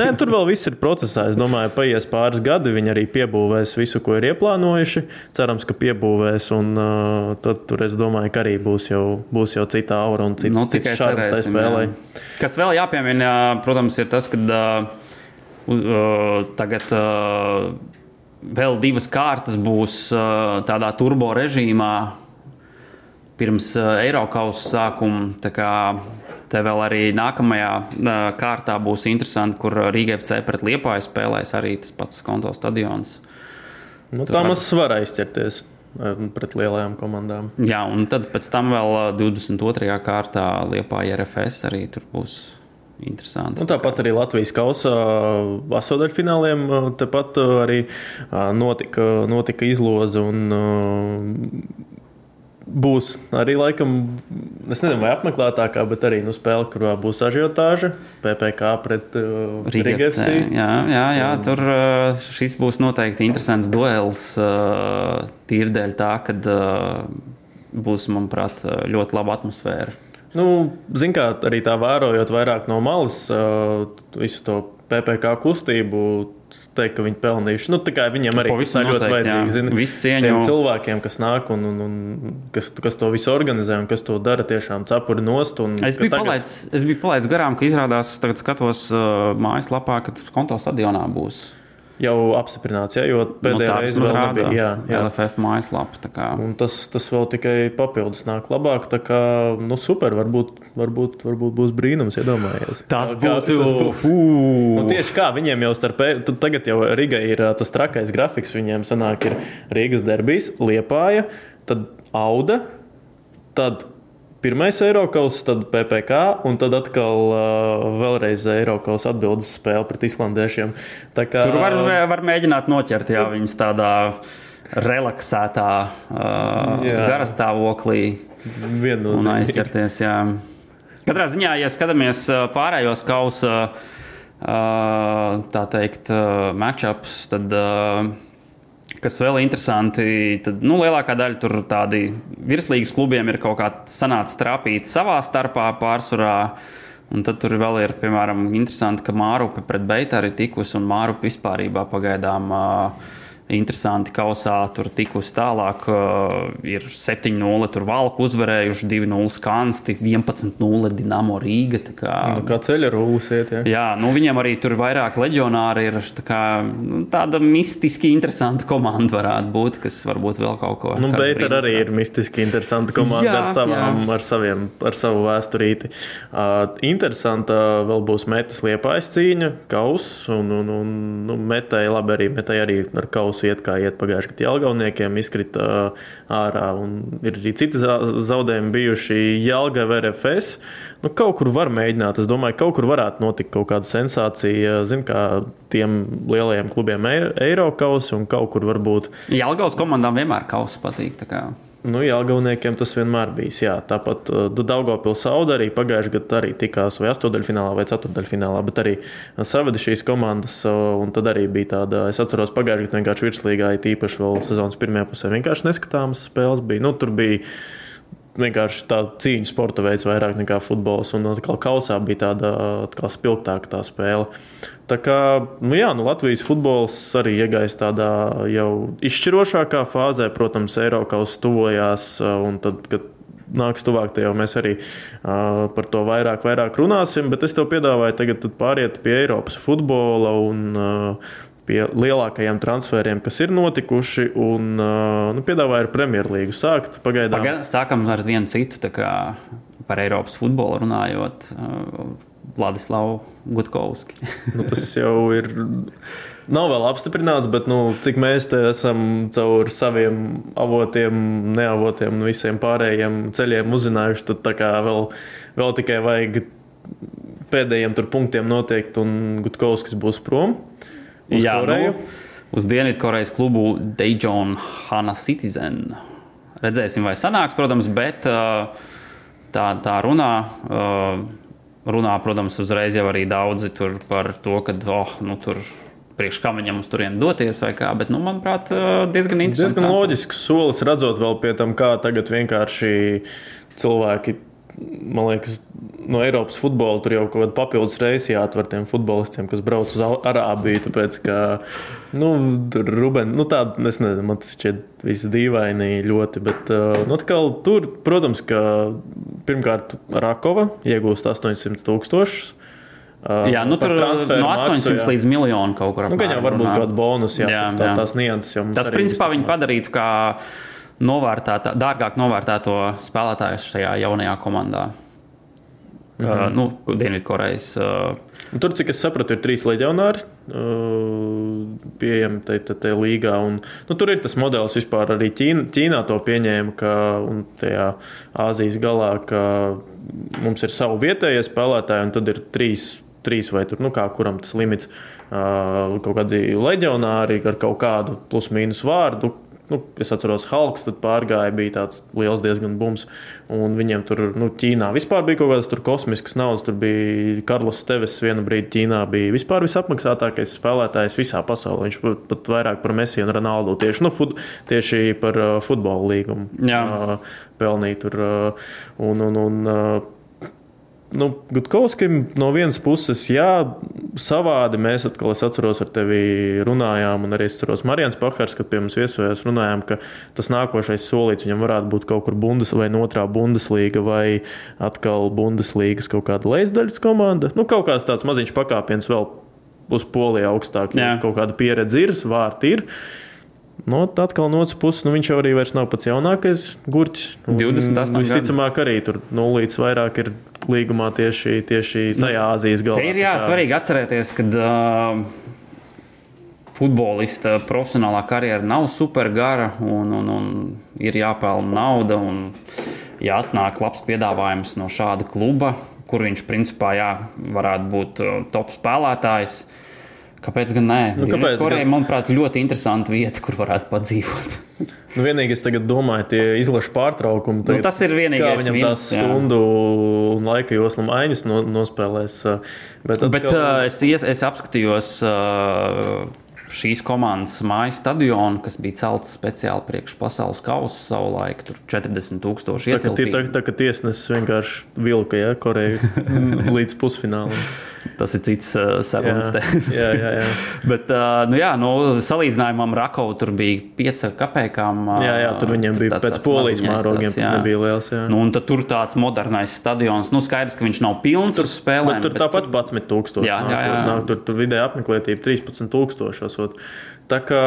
Nē, tur vēl viss ir procesā. Es domāju, paies pāris gadi, viņi arī piebūvēs visu, ko ir ieplānojuši. Cerams, ka piebūvēs, un uh, tad tur es domāju, ka arī būs jau, būs jau cita aura un cits, nu, cits šāds tai spēlē. Jā. Kas vēl jāpiemina, protams, ir tas, ka uh, uh, tagad. Uh, Vēl divas kārtas būs uh, tādā turbo režīmā, pirms uh, Eiropas sākuma. Te vēl arī nākamajā uh, kārtā būs interesanti, kur Rīga FC pret Liepāju spēlēs arī tas pats konto stadions. Nu, tā mums var aizķerties pret lielajām komandām. Jā, un tad pēc tam vēl 22. kārtā Liepāja RFS arī tur būs. Interesanti. Un tāpat arī Latvijas kausa asodaļfināliem tepat arī notika, notika izloze. Un, būs arī laikam, es nezinu, vai apmeklētākā, bet arī nu, spēle, kurā būs ažiotāža, PPC pret uh, Rīgas. Jā, jā, jā, tur uh, šis būs noteikti interesants duels. Uh, tīri dēļ tā, ka uh, būs, manuprāt, ļoti laba atmosfēra. Nu, Ziniet, kā arī tā vērojot vairāk no malas, uh, visu to PPC kustību, teikt, ka viņi pelnījuši. Nu, viņiem arī tas ir ļoti vajadzīgi. Zini, tiem cilvēkiem, kas nāk un, un, un kas, kas to visu organizē un kas to dara tiešām cepuri nost. Es biju, tagad... palaidis, es biju palaidis garām, ka izrādās, tagad skatos uh, mājaslapā, ka tas konto stadionā būs jau apstiprināts, ja, jo pēdējā nu, reize vēl nebija. Jā, jā. LFF mājaslapa. Tas, tas vēl tikai papildus nāk labāk. Tā kā, nu, super, varbūt, varbūt, varbūt būs brīnums, iedomājies. Tas būtu. Tas būtu nu, tieši kā viņiem jau starp, tagad jau Riga ir tas trakais grafiks, viņiem sanāk ir Rīgas derbijas, Liepāja, tad Auda, tad pirmais Eiropas, tad PPC, un tad atkal uh, vēlreiz Eiropas atbildes spēle pret islandiešiem. Kā, Tur var, var mēģināt noķert jā, viņus tādā relaksētā, uh, garastāvoklī un aizķerties. Jā. Katrā ziņā, ja skatāmies pārējos kausa, uh, tā teikt, uh, matchups, tad. Uh, Kas vēl interesanti, tad nu, lielākā daļa tur tādi virslīgas klubiem ir kaut kā sanācis trāpīt savā starpā pārsvarā. Un tad tur vēl ir, piemēram, interesanti, ka Mārupe pret Beitāru ir tikusi un Mārupe vispār pagaidām uh, interesanti kausā, tur tikusi tālāk. Uh, ir 7-0, tur valku uzvarējuši 2-0 skansti, 11-0 Dinamo Rīga. Kā, nu, kā ceļa rūs iet. Ja? Jā, nu viņiem arī tur vairāk leģionāri ir tā kā, nu, tāda mistiski interesanta komanda varētu būt, kas varbūt vēl kaut ko. Nu, Beiter arī ir mistiski interesanta komanda jā, ar, savām, jā. ar, saviem, ar savu vēsturīti. Uh, interesanta vēl būs metas liepājas cīņa, kaus, un, un, un nu, metai labi arī, metai arī ar kausu kausu iet, kā iet pagājušajā gadā Jālgauniekiem, izkrita ārā. Ir arī citi zaudējumi bijuši Jālgava RFS. Nu, kaut kur var mēģināt. Es domāju, ka kaut kur varētu notikt kaut kāda sensācija. Zinu, kā tiem lielajiem klubiem Eiropas un kaut kur varbūt. Jālgavas komandām vienmēr kausa patīk. Nu, Jālgauniekiem tas vienmēr bijis. Jā. Tāpat uh, Daugopils Sauda arī pagājušajā gadā arī tikās vai astotdaļfinālā vai ceturtdaļfinālā, bet arī savada šīs komandas. Uh, un tad arī bija tāda, es atceros, pagājušajā gadā vienkārši virslīgā, tīpaši vēl sezonas pirmajā pusē, vienkārši neskatāmas spēles bija. Nu, tur bija vienkārši tāda cīņu sporta veids vairāk nekā futbols. Un atkal kausā bija tāda atkal spilgtāka tā spēle. Tā kā nu jā, nu Latvijas futbols arī iegājis tādā jau izšķirošākā fāzē. Protams, Eiropas tuvojās, un tad, kad nāks tuvāk, tad jau mēs arī uh, par to vairāk, vairāk runāsim. Bet es tev piedāvāju tagad pāriet pie Eiropas futbola un uh, pie lielākajiem transferiem, kas ir notikuši. Un, nu, piedāvāja ar Premjerlīgu sākt. Pagaidām. Paga, sākam ar vienu citu, par Eiropas futbolu runājot. Vladislavu Gutkovski. nu, tas jau ir. Nav vēl apstiprināts, bet nu, cik mēs te esam caur saviem avotiem, neavotiem un visiem pārējiem ceļiem uzzinājuši, tad tā kā vēl, vēl tikai vajag pēdējiem punktiem noteikt, un Gutkovskis būs prom. Uz Jā, Koreju. nu, uz Dienvidkorejas klubu Daejeon Hana Citizen. Redzēsim, vai sanāks, protams, bet tā, tā runā. Runā, protams, uzreiz jau arī daudzi par to, ka oh, nu, tur priekš kā viņam uz turieni doties, vai kā. Bet, nu, manuprāt, diezgan interesants. Diezgan loģisks solis, redzot vēl pie tam, kā tagad vienkārši cilvēki man liekas, no Eiropas futbola tur jau kaut kāda papildus reizes jāatver tiem futbolistiem, kas brauc uz Arābiju. Tāpēc, ka, nu, tur Ruben, nu, tāda, es nezinu, man tas šķiet visi dīvaini ļoti, bet, uh, nu, atkal tur, protams, ka pirmkārt Rakova iegūst 800 tūkstošus. Uh, jā, nu tur no 800 maksu, līdz miljonam kaut kur. Nu, gan jau varbūt kāda bonus, jā, jā, tā, jā. tās nianses. Tas, principā, viņi padarītu kā novērtētā, dārgāk novērtēto spēlētāju šajā jaunajā komandā. -hmm. uh, nu, Dienvidkorejas. Uh, Tur, cik es sapratu, ir trīs leģionāri uh, pieejami tajā līgā. Un, nu, tur ir tas modelis vispār arī Ķīna, Ķīnā to pieņēma, ka tajā Āzijas galā ka mums ir savi vietējie spēlētāji, un tad ir trīs. Trīs vai tur, nu, kā kuram tas limits, uh, kaut kādi leģionāri ar kaut kādu plus-mínus vārdu, nu, es atceros, Halks pārgāja, bija tāds liels diezgan bums. Un viņiem tur, nu, Ķīnā vispār bija kaut kādas kosmiskas naudas. Tur bija Karls Steves, vienu brīdi Ķīnā bija vispār visapmaksātākais spēlētājs visā pasaulē. Viņš pat, pat vairāk par Mesiju un Ronaldu tieši, nu, fut, tieši par uh, futbola līgumu uh, pelnīja tur. Uh, un, un, un, uh, nu, Gutkovskim no vienas puses, jā, savādi mēs atkal, es atceros, ar tevi runājām, un arī es atceros Marijans Pahars, kad pie mums viesojās, runājām, ka tas nākošais solīts viņam varētu būt kaut kur Bundes vai no otrā Bundeslīga vai atkal Bundeslīgas kaut kāda leisdaļas komanda. Nu, kaut kāds tāds maziņš pakāpiens vēl uz polija augstāk, ja kaut kāda pieredze ir, vārti ir. Nu, atkal no otras puses, nu, viņš jau arī nav pats jaunākais gurķis. 28. Visticamāk, arī tur nulīts vairāk ir līgumā tieši, tieši tajā Āzijas galā. Te ir jā, svarīgi atcerēties, ka uh, futbolista profesionālā karjera nav super gara un, un, un ir jāpelna nauda. Un, ja atnāk labs piedāvājums no šāda kluba, kur viņš principā jā, varētu būt top spēlētājs, uh, Kāpēc gan nē? Nu, kāpēc, Koreja, gan... manuprāt, ļoti interesanta vieta, kur varētu padzīvot. nu, vienīgi es tagad domāju, tie izlaša pārtraukumi. Tagad, nu, tas ir vienīgais. Viņam tās stundu un laika joslu maiņas no, nospēlēs. Bet, bet kā... uh, es, es apskatījos. Uh, šīs komandas mājas stadionu, kas bija celts speciāli priekš pasaules kausa savulaik, tur 40 tūkstoši ietilpīgi. Tā, tā, tā, ka tiesnesis vienkārši vilka ja, Koreju līdz pusfinālam. Tas ir cits uh, sarunas. jā, jā, jā. Bet, uh, nu, jā, nu, salīdzinājumam Rakau tur bija 5 kapekām. Uh, jā, jā, tur viņiem tur bija tāds, pēc polijas mārogiem, tāds, nebija liels. Jā. Nu, un tur tāds modernais stadions. Nu, skaidrs, ka viņš nav pilns tur, uz spēlēm. Tur tāpat tur... 11 tūkstoši. Jā, jā, jā. Nāk, tur, tur vidēja apmeklētība 13 tūkstošos. Tā kā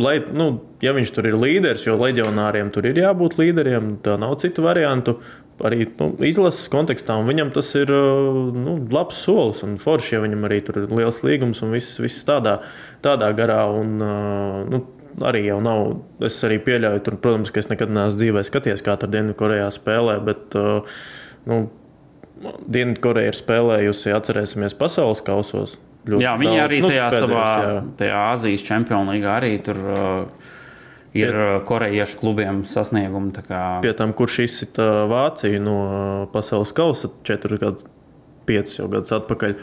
lai, nu, ja viņš tur ir līderis, jo leģionāriem tur ir jābūt līderiem, tā nav citu variantu. arī nu, izlases kontekstā, viņam tas ir nu, labs solis un forši, ja viņam arī tur ir liels līgums un viss, viss tādā, tādā garā. Un, nu, arī jau nav. Es arī pieļauju, tur, protams, ka es nekad neesmu dzīvē skatījies, kā tur Dienvidkorejā spēlē, bet nu, Dienvidkoreja ir spēlējusi, atcerēsimies, pasaules kausos. Jā, viņi daudz. arī nu, tajā pēdējos, savā jā. tajā Azijas čempionu līgā arī tur. Uh, ir Pie, korejiešu klubiem sasniegumi. Kā... Pie tam, kurš izsita Vāciju no pasaules kausa četrus gadus, piecus jau gadus atpakaļ.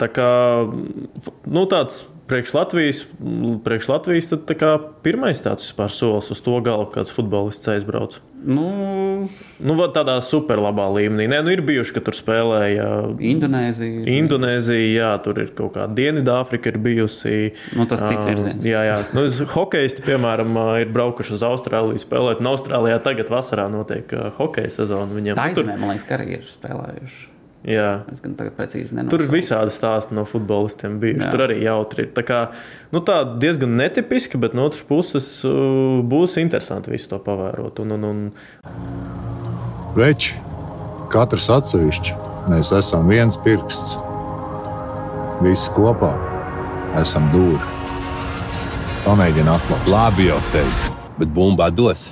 Tā kā nu, tāds priekš Latvijas, priekš Latvijas tad, tā kā, pirmais tāds vispār solis uz to galvu, kāds futbolists aizbrauc. Nu, nu tādā superlabā līmenī. Nē, nu, ir bijuši, ka tur spēlēja Indonēzija. Indonēzija, jā, tur ir kaut kāda Dienvidāfrika, ir bijusi. Nu, tas cits virziens. Jā, jā. Nu, hokeisti, piemēram, ir braukuši uz Austrāliju spēlēt. Un Austrālijā tagad vasarā notiek hokeja sezona. Viņiem tā izmē, tur... man liekas, ka arī ir spēlējuši. Jā. Es gan tagad precīzi nenosaucu. Tur ir visādi stāsti no futbolistiem bijuši. Jā. Tur arī jautri ir. Tā kā, nu, tā diezgan netipiski, bet no otras puses uh, būs interesanti visu to pavērot. Un, un, un... Veči, katrs atsevišķi, mēs esam viens pirksts. Visi kopā esam dūri. Pamēģini atklāt. Labi jau teicu, bet bumba dos.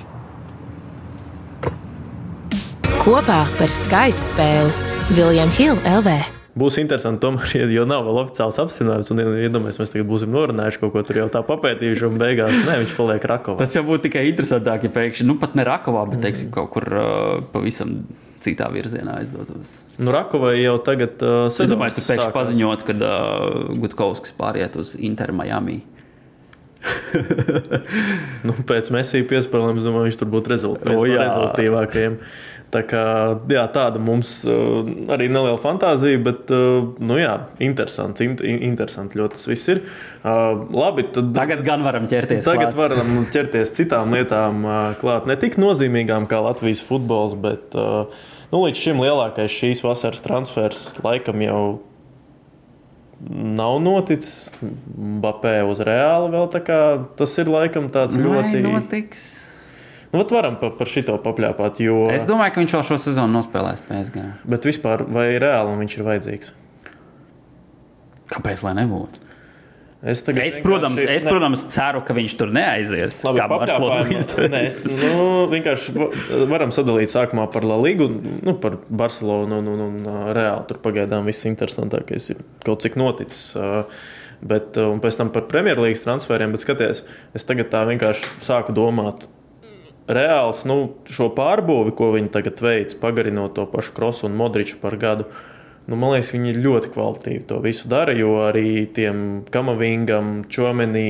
Kopā par skaistu spēli Viljams Hilde LV. Būs interesanti, tomēr, jo nav vēl oficiāls apstiprinājums. Un, iedomājieties, mēs tagad būsim norunājuši kaut ko tur jau tā papētījuši, un beigās ne, viņš paliek Rakovā. Tas jau būtu tikai interesantāk, ja pēkšņi, nu pat ne Rakovā, bet teiksim, kaut kur uh, pavisam citā virzienā aizdotos. Nu, Rakovai jau tagad uh, sezonas. Es domāju, ka pēkšņi paziņot, ka uh, Gutkovskis pāriet uz Inter Miami. nu, pēc Mēsija piespēlēm, es domāju, viņš tur būtu rezultātīvākajiem. Tā kā, jā, tāda mums uh, arī neliela fantāzija, bet uh, nu, jā, interesants, in, interesanti ļoti tas viss ir. Uh, labi, tad, tagad gan varam ķerties. Tagad klāt. varam ķerties citām lietām uh, klāt. Ne tik nozīmīgām kā Latvijas futbols, bet uh, nu, līdz šim lielākais šīs vasaras transfers laikam jau nav noticis. Bapē uz reāli vēl tā kā tas ir laikam tāds Vai ļoti. Notiks? Nu, varam par, par šito papļāpāt. Jo... Es domāju, ka viņš vēl šo sezonu nospēlēs PSG. Bet vispār, vai reāli viņš ir vajadzīgs? Kāpēc lai nebūtu? Es, es, protams, es, protams, ceru, ka viņš tur neaizies. Labi, Nē, es, nu, vienkārši varam sadalīt sākumā par La Ligu, nu, par Barcelonu un, un, un Reāli. Tur pagaidām viss interesantākais ir kaut cik noticis. Bet, un pēc tam par Premjerlīgas transferiem, bet skaties, es tagad tā vienkārši sāku domāt, reāls nu, šo pārbūvi, ko viņi tagad veic, pagarinot to pašu krosu un modriču par gadu. Nu, man liekas, viņi ļoti kvalitīvi to visu dara, jo arī tiem Kamavingam, Čomenī,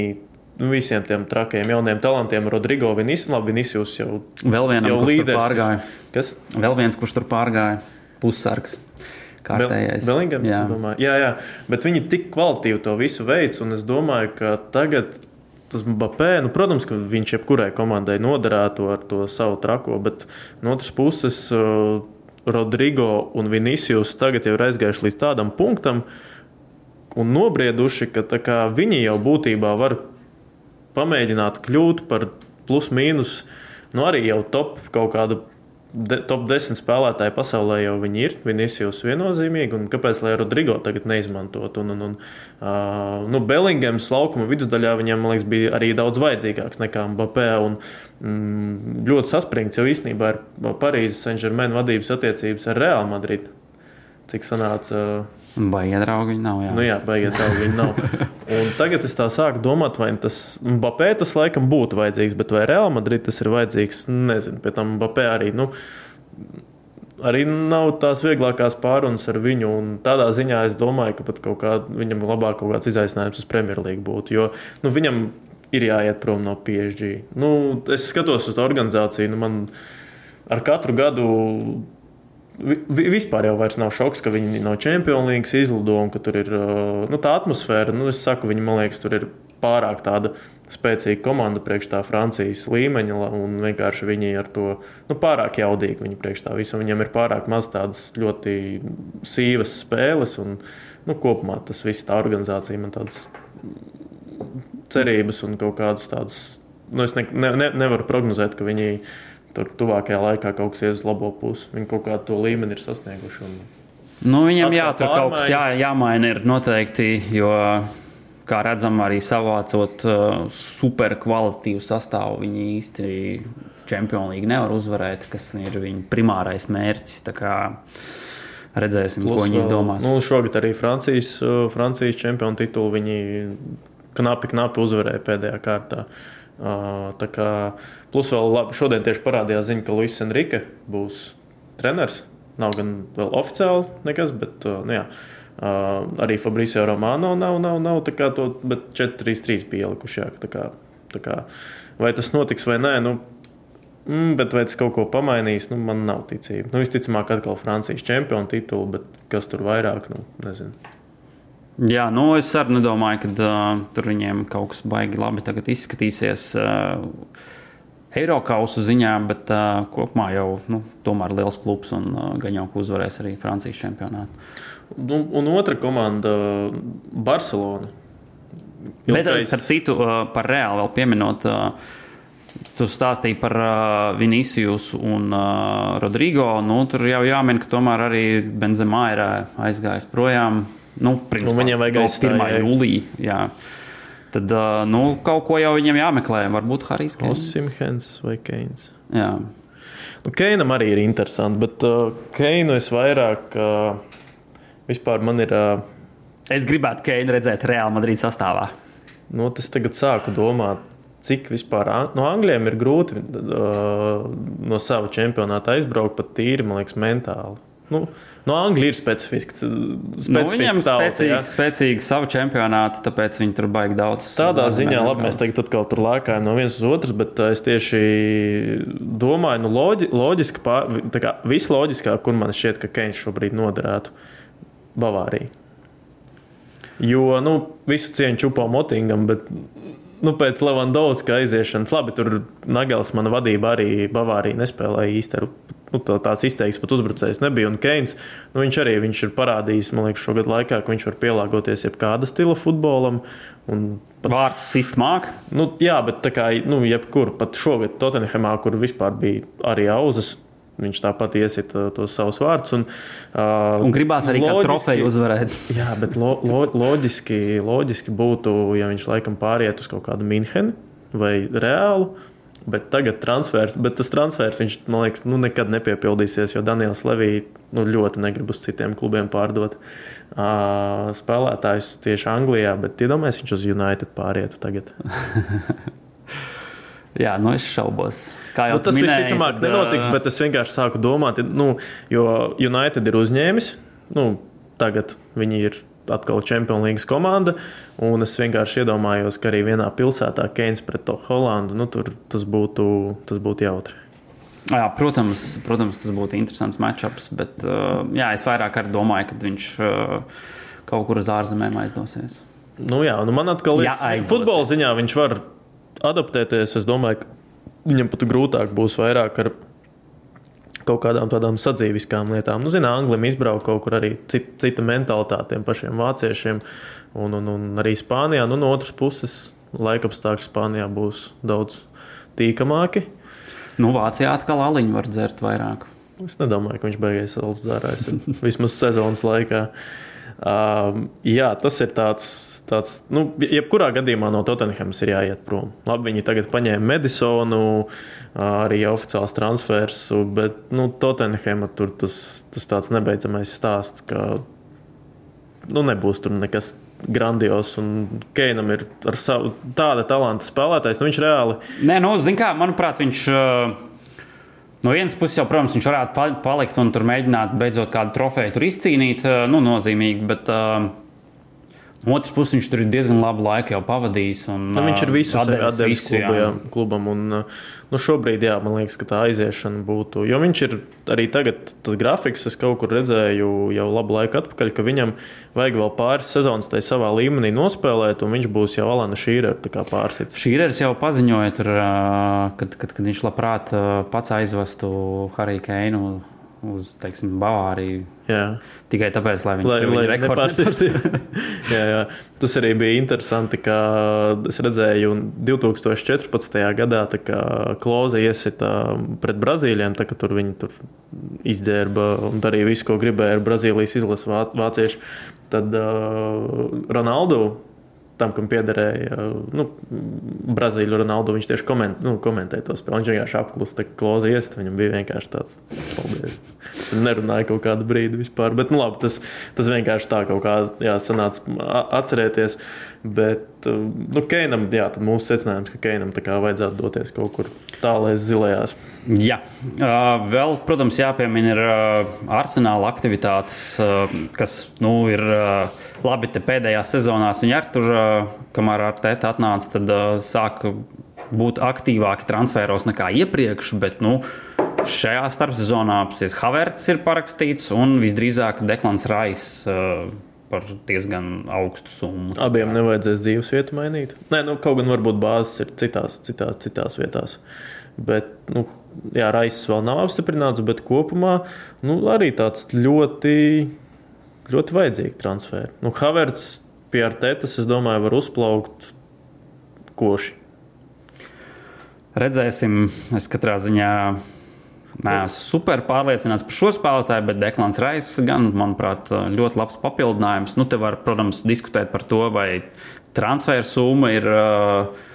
nu, visiem tiem trakiem, jauniem talantiem, Rodrigo Vinicius, Vinicius jau, Vēl vienam, jau līderis. Pārgāja. Kas? Vēl viens, kurš tur pārgāja, pussargs. Kārtējais. Belingams, jā. jā, jā, bet viņi tik kvalitīvi to visu veic, un es domāju, ka tagad tas Mbappé, nu, protams, ka viņš jebkurai komandai noderētu ar to savu trako, bet no otras puses uh, Rodrigo un Vinicius tagad jau ir aizgājuši līdz tādam punktam un nobrieduši, ka kā, viņi jau būtībā var pamēģināt kļūt par plus-mínus, nu, arī jau top kaut kādu de, top 10 spēlētāji pasaulē jau viņi ir. Vinicius viennozīmīgi, un kāpēc lai Rodrigo tagad neizmantot? Un, un, un, uh, nu, Bellingams laukuma vidusdaļā viņam liekas, bija arī daudz vajadzīgāks nekā Mbappé. Un, mm, ļoti saspringts jau īstenībā ir Parīzes Saint-Germain vadības attiecības ar Real Madrid. Cik sanāca? Uh, Baigi draugi viņi nav. Jā, nu, jā baigi draugi viņi nav. Un tagad es tā sāku domāt, vai tas Mbappé tas laikam būtu vajadzīgs, bet vai Real Madrid tas ir vajadzīgs, nezinu. Pēc tam Mbappé arī. Nu, Arī nav tās vieglākās pārunas ar viņu. Tādā ziņā es domāju, ka pat kā, viņam labāk kaut kāds izaicinājums uz Premjerlīgu būtu. Jo nu, viņam ir jāiet prom no PSG. Nu, es skatos uz to organizāciju. Nu, man ar katru gadu Vispār jau nav šoks, ka viņi no Champions League izlido un ka tur ir nu, tā atmosfēra. Nu, es saku, viņi man liekas, tur ir pārāk tāda spēcīga komanda priekš tā Francijas līmeņa, un vienkārši viņi ar to nu, pārāk jaudīgi viņi priekš tā visu. Viņiem ir pārāk maz tādas ļoti sīvas spēles, un nu, kopumā tas viss tā organizācija man tādas cerības un kaut kādas tādas. Nu, es ne, ne, nevaru prognozēt, ka viņi tur tuvākajā laikā kaut kas ies uz labo pusi. Viņi kaut kādu to līmeni ir sasnieguši. Un... Nu, viņam jā, tur kaut kas jā, pārmaiņas. jāmaina ir noteikti, jo, kā redzam, arī savācot uh, superkvalitīvu sastāvu, viņi īsti Champions League nevar uzvarēt, kas ir viņa primārais mērķis. Redzēsim, Plus, ko viņi izdomās. Nu, šogad arī Francijas, uh, Francijas čempionu titulu viņi knapi, knapi uzvarēja pēdējā kārtā. Uh, plus vēl labi, šodien tieši parādījās ziņa, ka Luis Enrique būs treneris. Nav gan vēl oficiāli nekas, bet uh, nu, jā, uh, arī Fabricio Romano nav, nav, nav tā kā to, bet 4-3-3 bija ielikuši. Jā, tā kā, tā kā, vai tas notiks vai nē, nu, mm, bet vai tas kaut ko pamainīs, nu, man nav ticība. Nu, visticamāk, atkal Francijas čempionu titulu, bet kas tur vairāk, nu, nezinu. Jā, nu es arī nedomāju, ka uh, tur viņiem kaut kas baigi labi izskatīsies. Uh, Eirokausu ziņā, bet uh, kopumā jau nu, tomēr liels klubs un uh, gan jau uzvarēs arī Francijas čempionātu. Nu, un otra komanda - Barcelona. Bet Ilgais- ar citu uh, par reāli vēl pieminot. Uh, Tu stāstīji par uh, Vinicius un uh, Rodrigo. Nu, tur jau jāmin, ka tomēr arī Benzemā ir aizgājis projām. Nu, principā, Nu, viņiem vajag no aizstājēju. 1. jūlijā. Tad nu, kaut ko jau viņam jāmeklē. Varbūt Harijs Keins. Osimhens vai Keins. Jā. Nu, Keinam arī ir interesanti, bet uh, Keinu es vairāk uh, vispār man ir. Uh, Es gribētu Keinu redzēt Real Madrid sastāvā. nu, tas tagad sāku domāt, cik vispār no Anglijiem ir grūti uh, no sava čempionāta aizbraukt pat tīri, man liekas, mentāli. Nu, no Anglijas ir specifiski. Nu, specifiski viņam tauta, spēcīgi, ja. spēcīgi savu čempionātu, tāpēc viņi tur baigi daudz. Tādā ziņā, labi, mēs tagad atkal tur lēkājam no vienas uz otras, bet uh, es tieši domāju, nu, loģi, loģiski, tā kā visloģiskāk, kur man šķiet, ka Keins šobrīd noderētu Bavārija. Jo, nu, visu cieņu čupā motingam, bet nu, pēc Levandovska aiziešanas, labi, tur Nagels mana vadība arī Bavārija nespēlēja īsti. Nu, tā, tāds izteiks pat uzbrucējs nebija. Un Keins, nu, viņš arī viņš ir parādījis, man liekas, šogad laikā, ka viņš var pielāgoties jebkāda stila futbolam. Pat Vārtu sist māk. Nu, jā, bet tā kā nu, jebkur, pat šogad Tottenhamā, kur vispār bija arī auzas, viņš tāpat iesita tos savus vārdus. Un, uh, Un gribās arī loģiski- trofeju uzvarēt. Jā, bet lo, lo, loģiski, loģiski būtu, ja viņš laikam pāriet uz kaut kādu Minhenu vai Reālu. Bet tagad transfers, bet tas transfers, viņš, man liekas, nu, nekad nepiepildīsies, jo Daniels Levija nu, ļoti negrib uz citiem klubiem pārdot uh, spēlētājus tieši Anglijā. Bet iedomājieties, viņš uz United pārietu tagad. Jā, nu es šaubos. Kā jau Nu, tas minēji, visticamāk tad, nenotiks, bet es vienkārši sāku domāt, nu, jo United ir uzņēmis. Nu, tagad viņi ir atkal Champions League komanda. Un es vienkārši iedomājos, ka arī vienā pilsētā Keins pret to Holandu, nu, tur tas būtu, tas būtu jautri. Jā, protams, protams, tas būtu interesants matčups, bet uh, jā, es vairāk domāju, ka viņš uh, kaut kur uz ārzemēm aizdosies. Nu, jā, nu man atkal liekas, ka futbola ziņā viņš var adaptēties. Es domāju, ka viņam pat grūtāk būs vairāk ar kaut kādām tādām sadzīviskām lietām. Nu, Zinām, Anglijam izbraukt kaut kur arī cita, cita mentalitāte tiem pašiem vāciešiem un, un, un arī Spānijā. Nu, no otras puses, laikapstākļi Spānijā būs daudz tīkamāki. Nu, Vācijā atkal aliņu var dzert vairāk. Es nedomāju, ka viņš beigās vēl dzērājis vismaz sezonas laikā. Um, jā, tas ir tāds, tāds nu, jebkurā gadījumā no Tottenhams ir jāiet prom. Labi, viņi tagad paņēma Medisonu, arī oficiāls transfers, bet nu, Tottenham tur tas, tas tāds nebeidzamais stāsts, ka nu, nebūs tur nekas grandios. Un Keinam ir savu tāda talanta spēlētājs. Nu, viņš reāli Nē, nu, zin kā, manuprāt, viņš. Uh, No vienas puses, jau, protams, viņš varētu pa- palikt un tur mēģināt beidzot kādu trofeju izcīnīt, uh, nu, nozīmīgi. Bet uh, no otras puses, viņš tur ir diezgan labu laiku jau pavadījis. Un, Nu, viņš ir visu jā. klubu, jā, klubam. Un, nu, šobrīd, jā, man liekas, ka tā aiziešana būtu. Jo viņš ir arī tagad, tas grafiks, es kaut kur redzēju jau labu laiku atpakaļ, ka viņam vajag vēl pāris sezonas tajā savā līmenī nospēlēt, un viņš būs jau Alana Šīra pārsits. Šīrers jau paziņoja, tur, kad, kad, kad viņš labprāt pats aizvestu Hariju Keinu uz teiksim, Bavāriju. Jā. Tikai tāpēc, lai viņš rekordu nepārsistu. jā, jā. Tas arī bija interesanti, ka es redzēju, un 2014. gadā Klauze iesita pret Brazīlijiem, tā, ka tur viņi tur izģērba un darīja visu, ko gribēja ar Brazīlijas izlases vāciešu. Tad uh, Ronaldu tam, kam piederēja nu, Brazīļu Ronaldu. Viņš tieši koment, nu, komentēja to spēli. Viņš vienkārši apklusa, tā kā klausies. Viņam bija vienkārši tāds paldies. Es nerunāju kaut kādu brīdi vispār. Bet, nu, labi, tas, tas vienkārši tā kaut kā jā, sanāca atcerēties. Bet, nu, Keinam, jā, mūsu secinājums, ka Keinam vajadzētu doties kaut kur tālēs zilajās. Jā, vēl, protams, jāpiemina ir arsenāla aktivitātes, kas nu, ir labi pēdējās sezonās. Viņi ar tur, kamēr ar tēti atnāca, tad sāka būt aktīvāki transferos nekā iepriekš. Bet, nu, šajā starpsezonā Havertz ir parakstīts un visdrīzāk Deklans Rais. Uh, par diezgan augstu summu. Abiem nevajadzēs dzīves vietu mainīt. Nē, nu, kaut gan varbūt bāzes ir citās, citās, citās vietās. Bet, nu, jā, Raisas vēl nav apstiprināts, bet kopumā nu, arī tāds ļoti, ļoti vajadzīgs transfers. Nu, Havertz pie Artetas, es domāju, var uzplaukt koši. Redzēsim, es katrā ziņā neesmu super pārliecināts par šo spēlētāju, bet Deklans Rais gan, manuprāt, ļoti labs papildinājums. Nu, te var, protams, diskutēt par to, vai transfer summa ir. Uh,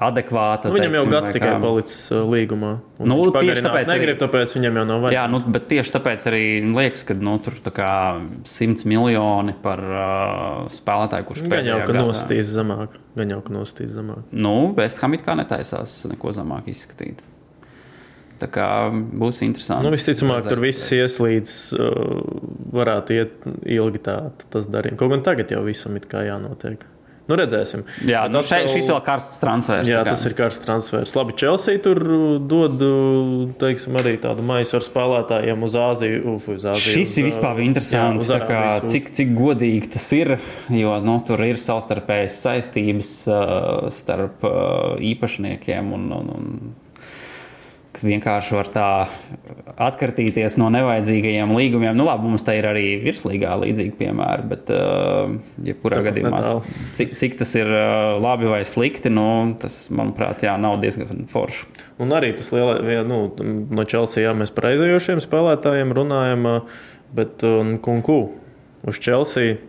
adekvāta. Nu, viņam teiksim, jau gads tikai palicis uh, līgumā. Nu, tieši tāpēc negrib, tāpēc viņam jau nav vajag. Jā, nu, bet tieši tāpēc arī liekas, ka nu, tur ir simts miljoni par uh, spēlētāju, kurš gan jau ka nostīs zemāk. Gan jau ka nostīs zemāk. Nu, Vestham it kā netaisās neko zemāk izskatīt. Tā kā būs interesanti. Nu, visticamāk, tur viss ies līdz uh, varētu iet ilgi tā, tas darījums. Kaut gan tagad jau visam ir jānotiek. Nu, redzēsim. Jā, nu šeit, šis vēl karsts transfers. Jā, tas ir karsts transfers. Labi, Chelsea tur dod teiksim, arī tādu maisu ar spēlētājiem uz Āziju. Uf, uz Āziju šis ir vispār interesants. Jā, kā, cik, cik godīgi tas ir, jo nu, tur ir savstarpējas saistības uh, starp uh, īpašniekiem un, un, un vienkārši var tā atkartīties no nevajadzīgajiem līgumiem. Nu, labi, mums te ir arī virslīgā līdzīgi piemēri, bet, uh, jebkurā ja gadījumā, cik, cik tas ir uh, labi vai slikti, nu, tas, manuprāt, jā, nav diezgan forši. Un arī tas lielais, nu, no Chelsea, jā, mēs par aizējošiem spēlētājiem runājam, uh, bet un Kunku uz Chelsea.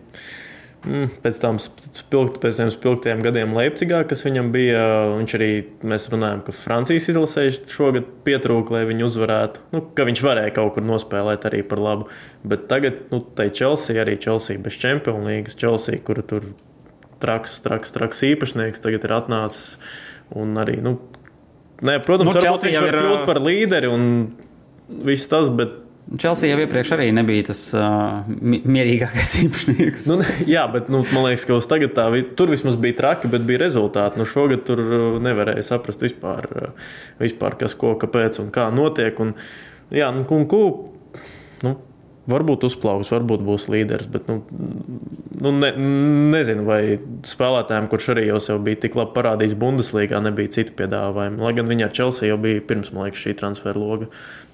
Mm, pēc tam spilgt, pēc tiem spilgtiem gadiem Leipzigā, kas viņam bija, viņš arī, mēs runājam, ka Francijas izlasē šogad pietrūka, lai viņi uzvarētu, nu, ka viņš varēja kaut kur nospēlēt arī par labu. Bet tagad, nu, tai Chelsea, arī Chelsea bez Champions League, Chelsea, kur tur traks, traks, traks īpašnieks tagad ir atnācis un arī, nu, ne, protams, nu, varbūt viņš var kļūt par līderi un viss tas, bet Chelsea jau iepriekš arī nebija tas uh, mierīgākais īpašnieks. Nu, jā, bet nu, man liekas, ka uz tagad tā tur vismaz bija traki, bet bija rezultāti. Nu, šogad tur nevarēja saprast vispār, vispār kas, ko, kāpēc un kā notiek. Un, jā, nu, un, ku, nu, Varbūt uzplauks, varbūt būs līderis, bet nu, nu, ne, nezinu, vai spēlētājiem, kurš arī jau sev bija tik labi parādījis Bundeslīgā, nebija citu piedāvājumu. Lai gan viņi ar Chelsea jau bija pirms liekas, šī transfera loga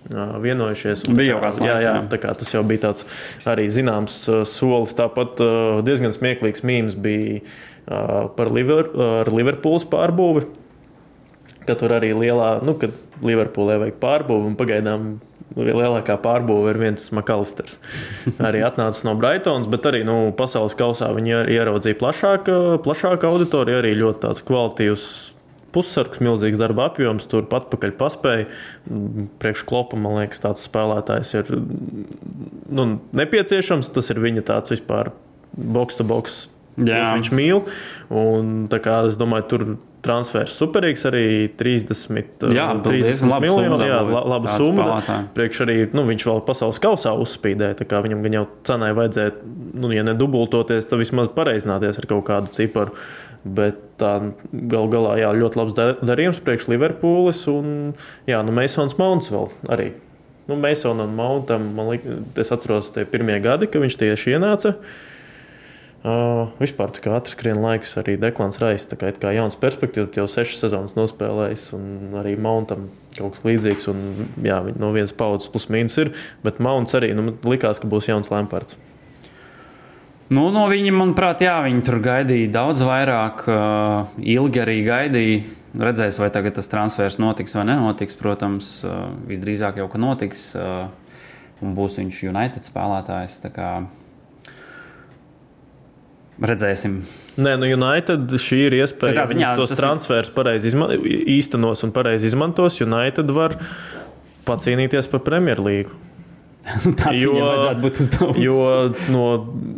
vienojušies. Bija jau kāds. Jā, jā, kā tas jau bija tāds arī zināms solis. Tāpat diezgan smieklīgs mīmīms bija par Liver, Liverpools pārbūvi. Ka tur arī lielā, nu, kad Liverpoolē vajag pārbūvi un pagaidām lielākā pārbūve ir viens Makalisters. Arī atnācis no Brightons, bet arī nu, pasaules kausā viņi ieraudzīja plašāku, plašāku auditoriju, arī ļoti tāds kvalitīvs. Pussargs, milzīgs darba apjoms, tur pat pakaļ paspēja. Priekšklopa, man liekas, tāds spēlētājs ir nu, nepieciešams. Tas ir viņa tāds vispār box to box. Jā. Viņš mīl. Un, kā, es domāju, tur transfers superīgs, arī 30, jā, 30 miljoni. Jā, laba summa. Priekš arī nu, viņš vēl pasaules kausā uzspīdēja. Viņam gan jau cenai vajadzēja, nu, ja nedubultoties, tad vismaz pareizināties ar kaut kādu ciparu. Bet tā gal galā jā, ļoti labs darījums priekš Liverpoolis un jā, nu, Masons Mounts vēl arī. Nu, Masonam un Mountam, man liekas, es atceros tie pirmie gadi, kad viņš tieši ienāca. Uh, vispār kā ātrs skrien laiks, arī Deklans Rais. Tā kā, kā jauns perspektīvs, jau sešas sezonas nospēlējis, un arī Mountam kaut kas līdzīgs. Un, jā, no vienas paudzes plus mīnus ir, bet Mauns arī nu, likās, ka būs jauns Lampards. Nu, no viņa, manuprāt, jā, viņi tur gaidīja daudz vairāk, uh, ilgi arī gaidīja. Redzēs, vai tagad tas transfers notiks vai nenotiks. Protams, uh, visdrīzāk jau ka notiks. Uh, un būs viņš United spēlētājs. Redzēsim. Nē, nu United šī ir iespēja. Ja viņi tos transferus pareizi izma īstenos un pareizi izmantos. United var pacīnīties par Premjerlīgu. Tāds jo, vajadzētu būt uzdevums. Jo no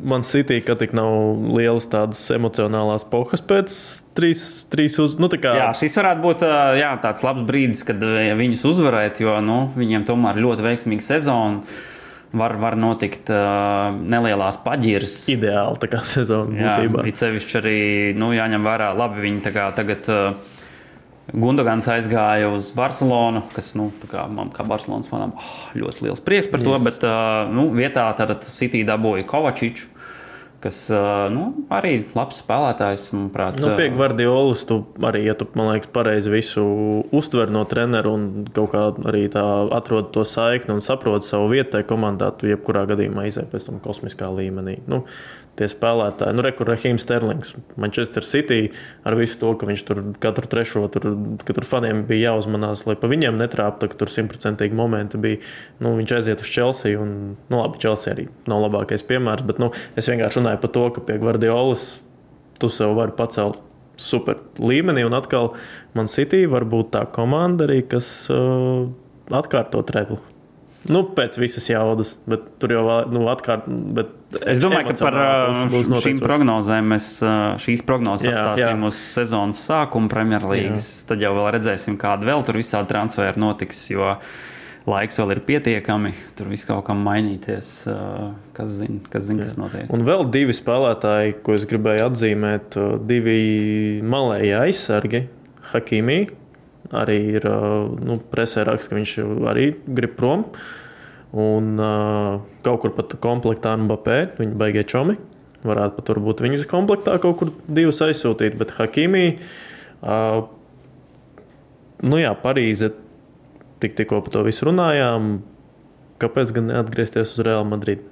man City, ka tik nav lielas tādas emocionālās pohas pēc trīs, trīs uz. Nu, kā... Jā, šis varētu būt jā, tāds labs brīdis, kad viņus uzvarēt, jo nu, viņiem tomēr ļoti veiksmīga sezona. Var, var notikt uh, nelielās paģiras. Ideāli tā kā sezona. Jā, būtībā. it sevišķi arī nu, jāņem vērā, labi, viņi tagad. Uh, Gundogans aizgāja uz Barcelonu, kas nu, kā, man kā Barcelonas fanam oh, ļoti liels prieks par to. Jā. Bet uh, nu, vietā City dabūja Kovačiču. Kas nu, arī labs spēlētājs, manuprāt. Nu, pie Gvardiolas, tu arī, ja tu, man liekas, pareizi visu uztver no treneru un kaut kā arī tā atrod to saikni un saprot savu vietu tajā komandā, tu jebkurā gadījumā izēj pēc tam kosmiskā līmenī. Nu, tie spēlētāji. Nu, Rekur Rahims Sterlings, Manchester City ar visu to, ka viņš tur katru trešo, tur, ka tur faniem bija jāuzmanās, lai pa viņiem netrāptu, ka tur simtprocentīgi momenti bija. Nu, viņš aiziet uz Chelsea, un, nu, labi, Chelsea arī nav labākais piemērs, bet nu, es vienkārši runāju par to, ka pie Guardiolas tu sev vari pacelt super līmenī, un atkal man City var būt tā komanda arī, kas uh, atkārto treblu. Nu, pēc visas jaudas, bet tur jau nu, atkārt. Es domāju, ka par uh, šīm prognozēm mēs uh, šīs prognozes jā, atstāsim jā. uz sezonas sākumu Premjerlīgas. Tad jau redzēsim, kāda vēl tur visādi transferi notiks. Jo laiks vēl ir pietiekami, tur viss kaut kam mainīties. Kas zina, kas, zin, kas notiek? Un vēl divi spēlētāji, ko es gribēju atzīmēt, divi malēji aizsargi, Hakimī arī ir nu, presē raksts, ka viņš arī grib prom. Un kaut kur pat komplektā Mbappé, viņa baigie čomi. Varētu pat būt viņas komplektā kaut kur divas aizsūtīt, bet Hakimī, uh, nu jā, Parīze, tik, tikko par to visu runājām. Kāpēc gan neatgriezties uz Real Madrid?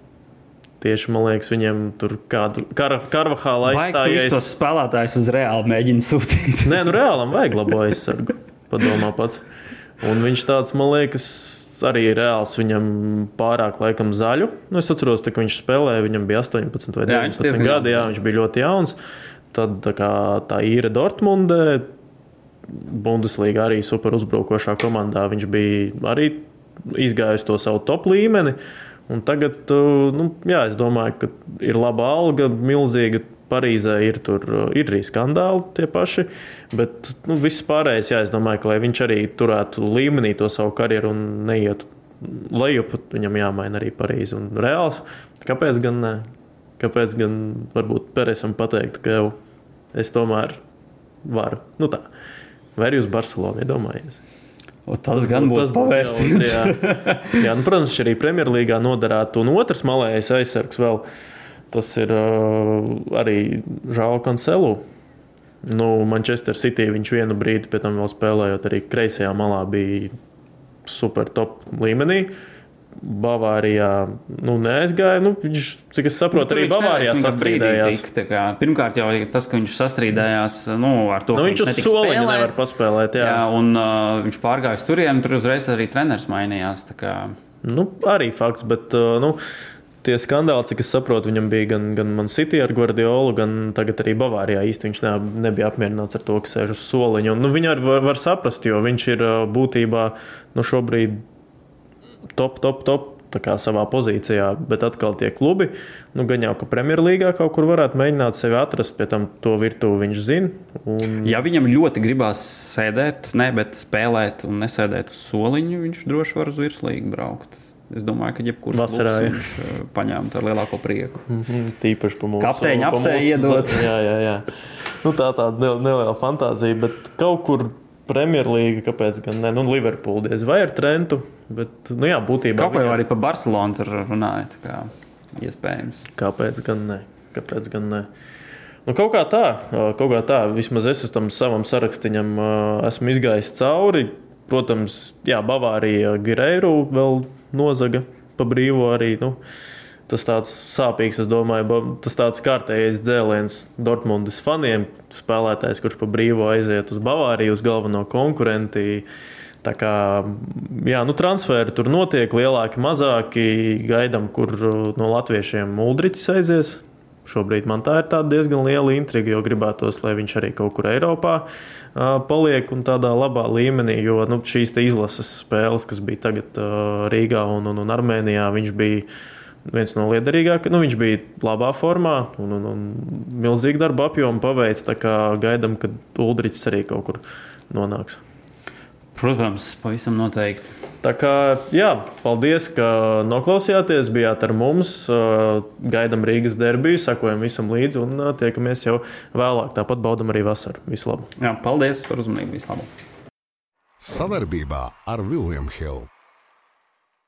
Tieši man liekas, viņiem tur kādu kar, karvahāla aizstājas. Tos spēlētājus uz Reāli mēģina sūtīt. Nē, nu Reālam vajag labo aizsargu padomā pats. Un viņš tāds, man liekas, arī reāls. Viņam pārāk laikam zaļu. Nu, es atceros, ka viņš spēlēja, viņam bija 18 vai 19 gadi. Jā, viņš bija ļoti jauns. Tad tā, kā, tā īra Dortmundē, Bundeslīga arī super uzbrukošā komandā. Viņš bija arī izgājis to savu top līmeni. Un tagad, nu, jā, es domāju, ka ir laba alga, milzīga Parīzē ir, tur, ir arī skandāli tie paši, bet nu, viss pārējais, jā, es domāju, ka lai viņš arī turētu līmenī to savu karjeru un neietu lejup, viņam jāmaina arī Parīze un Reāls. Kāpēc gan ne? Kāpēc gan varbūt Peresam pateikt, ka jau es tomēr varu? Nu tā. Vai arī uz Barcelonu iedomājies? O, tas gan būtu pavērsiens. jā, jā nu, protams, arī Premjerlīgā noderētu. Un otrs malējais aizsargs vēl. Uh, Tas ir uh, arī Žāla Kancelu. Nu, Manchester City viņš vienu brīdi, pēc tam vēl spēlējot arī kreisajā malā, bija super top līmenī. Bavārijā nu, neaizgāja. Nu, viņš, cik es saprotu, nu, arī Bavārijā kā, pirmkārt, jau tas, ka viņš sastrīdējās nu, ar to, nu, viņš uz soliņa nevar paspēlēt. Jā, jā un uh, viņš pārgāja uz turieni, tur uzreiz arī treneris mainījās. Nu, arī fakts, bet uh, nu, tie skandāli, cik es saprotu, viņam bija gan, gan Man City ar Guardiolu, gan tagad arī Bavārijā. Īsti viņš ne, nebija apmierināts ar to, ka sēž uz soliņa. Un, nu, viņu var, var saprast, jo viņš ir būtībā nu, šobrīd top, top, top. Savā pozīcijā, bet atkal tie klubi, nu, gan jau, ka Premjerlīgā kaut kur varētu mēģināt sevi atrast, pie tam to virtuvi viņš zina. Un... Ja viņam ļoti gribās sēdēt, ne, bet spēlēt un nesēdēt uz soliņa, viņš droši var uz virslīgu braukt. Es domāju, ka jebkurš vasarā viņš eh, paņēma ar lielāko prieku. Mm -hmm. Tīpaši par mūsu kapteiņa apsēju iedot. Jā, jā, jā. Nu, tā tāda neliela fantāzija, bet kaut kur Premjerlīga, kāpēc gan ne? Nu, Liverpool diez vai ar Trentu, bet, nu jā, būtībā. Kaut kā jau arī par Barcelonu tur runāja, kā iespējams. Kāpēc gan ne? Kāpēc gan ne? Nu, kaut kā tā, kaut kā tā, vismaz es tam savam sarakstiņam esmu izgājis cauri protams, jā, Bavārija Gireiru vēl nozaga pa brīvo arī. Nu, tas tāds sāpīgs, es domāju, tas tāds kārtējais dzēliens Dortmundas faniem. Spēlētājs, kurš pa brīvo aiziet uz Bavāriju, uz galveno konkurentu. Tā kā jā, nu, transferi tur notiek, lielāki, mazāki. Gaidām, kur no latviešiem Muldričs aizies. Šobrīd man tā ir diezgan liela intriga, jo gribētos, lai viņš arī kaut kur Eiropā uh, paliek un tādā labā līmenī. Jo nu, šīs izlases spēles, kas bija tagad uh, Rīgā un, un, un Armēnijā, viņš bija viens no liederīgākajiem. Nu, viņš bija labā formā un, un, un milzīgu darbu apjomu paveicis. Gaidām, ka Uldrichs arī kaut kur nonāks. Protams, pavisam noteikti. Tā kā, jā, paldies, ka noklausījāties, bijāt ar mums. Gaidām Rīgas derbiju, sakojam visam līdzi un tiekamies jau vēlāk. Tāpat baudam arī vasaru. Visu labu! Jā, paldies par uzmanību! Visu labu! Savarbībā ar Vilniņu Hildu.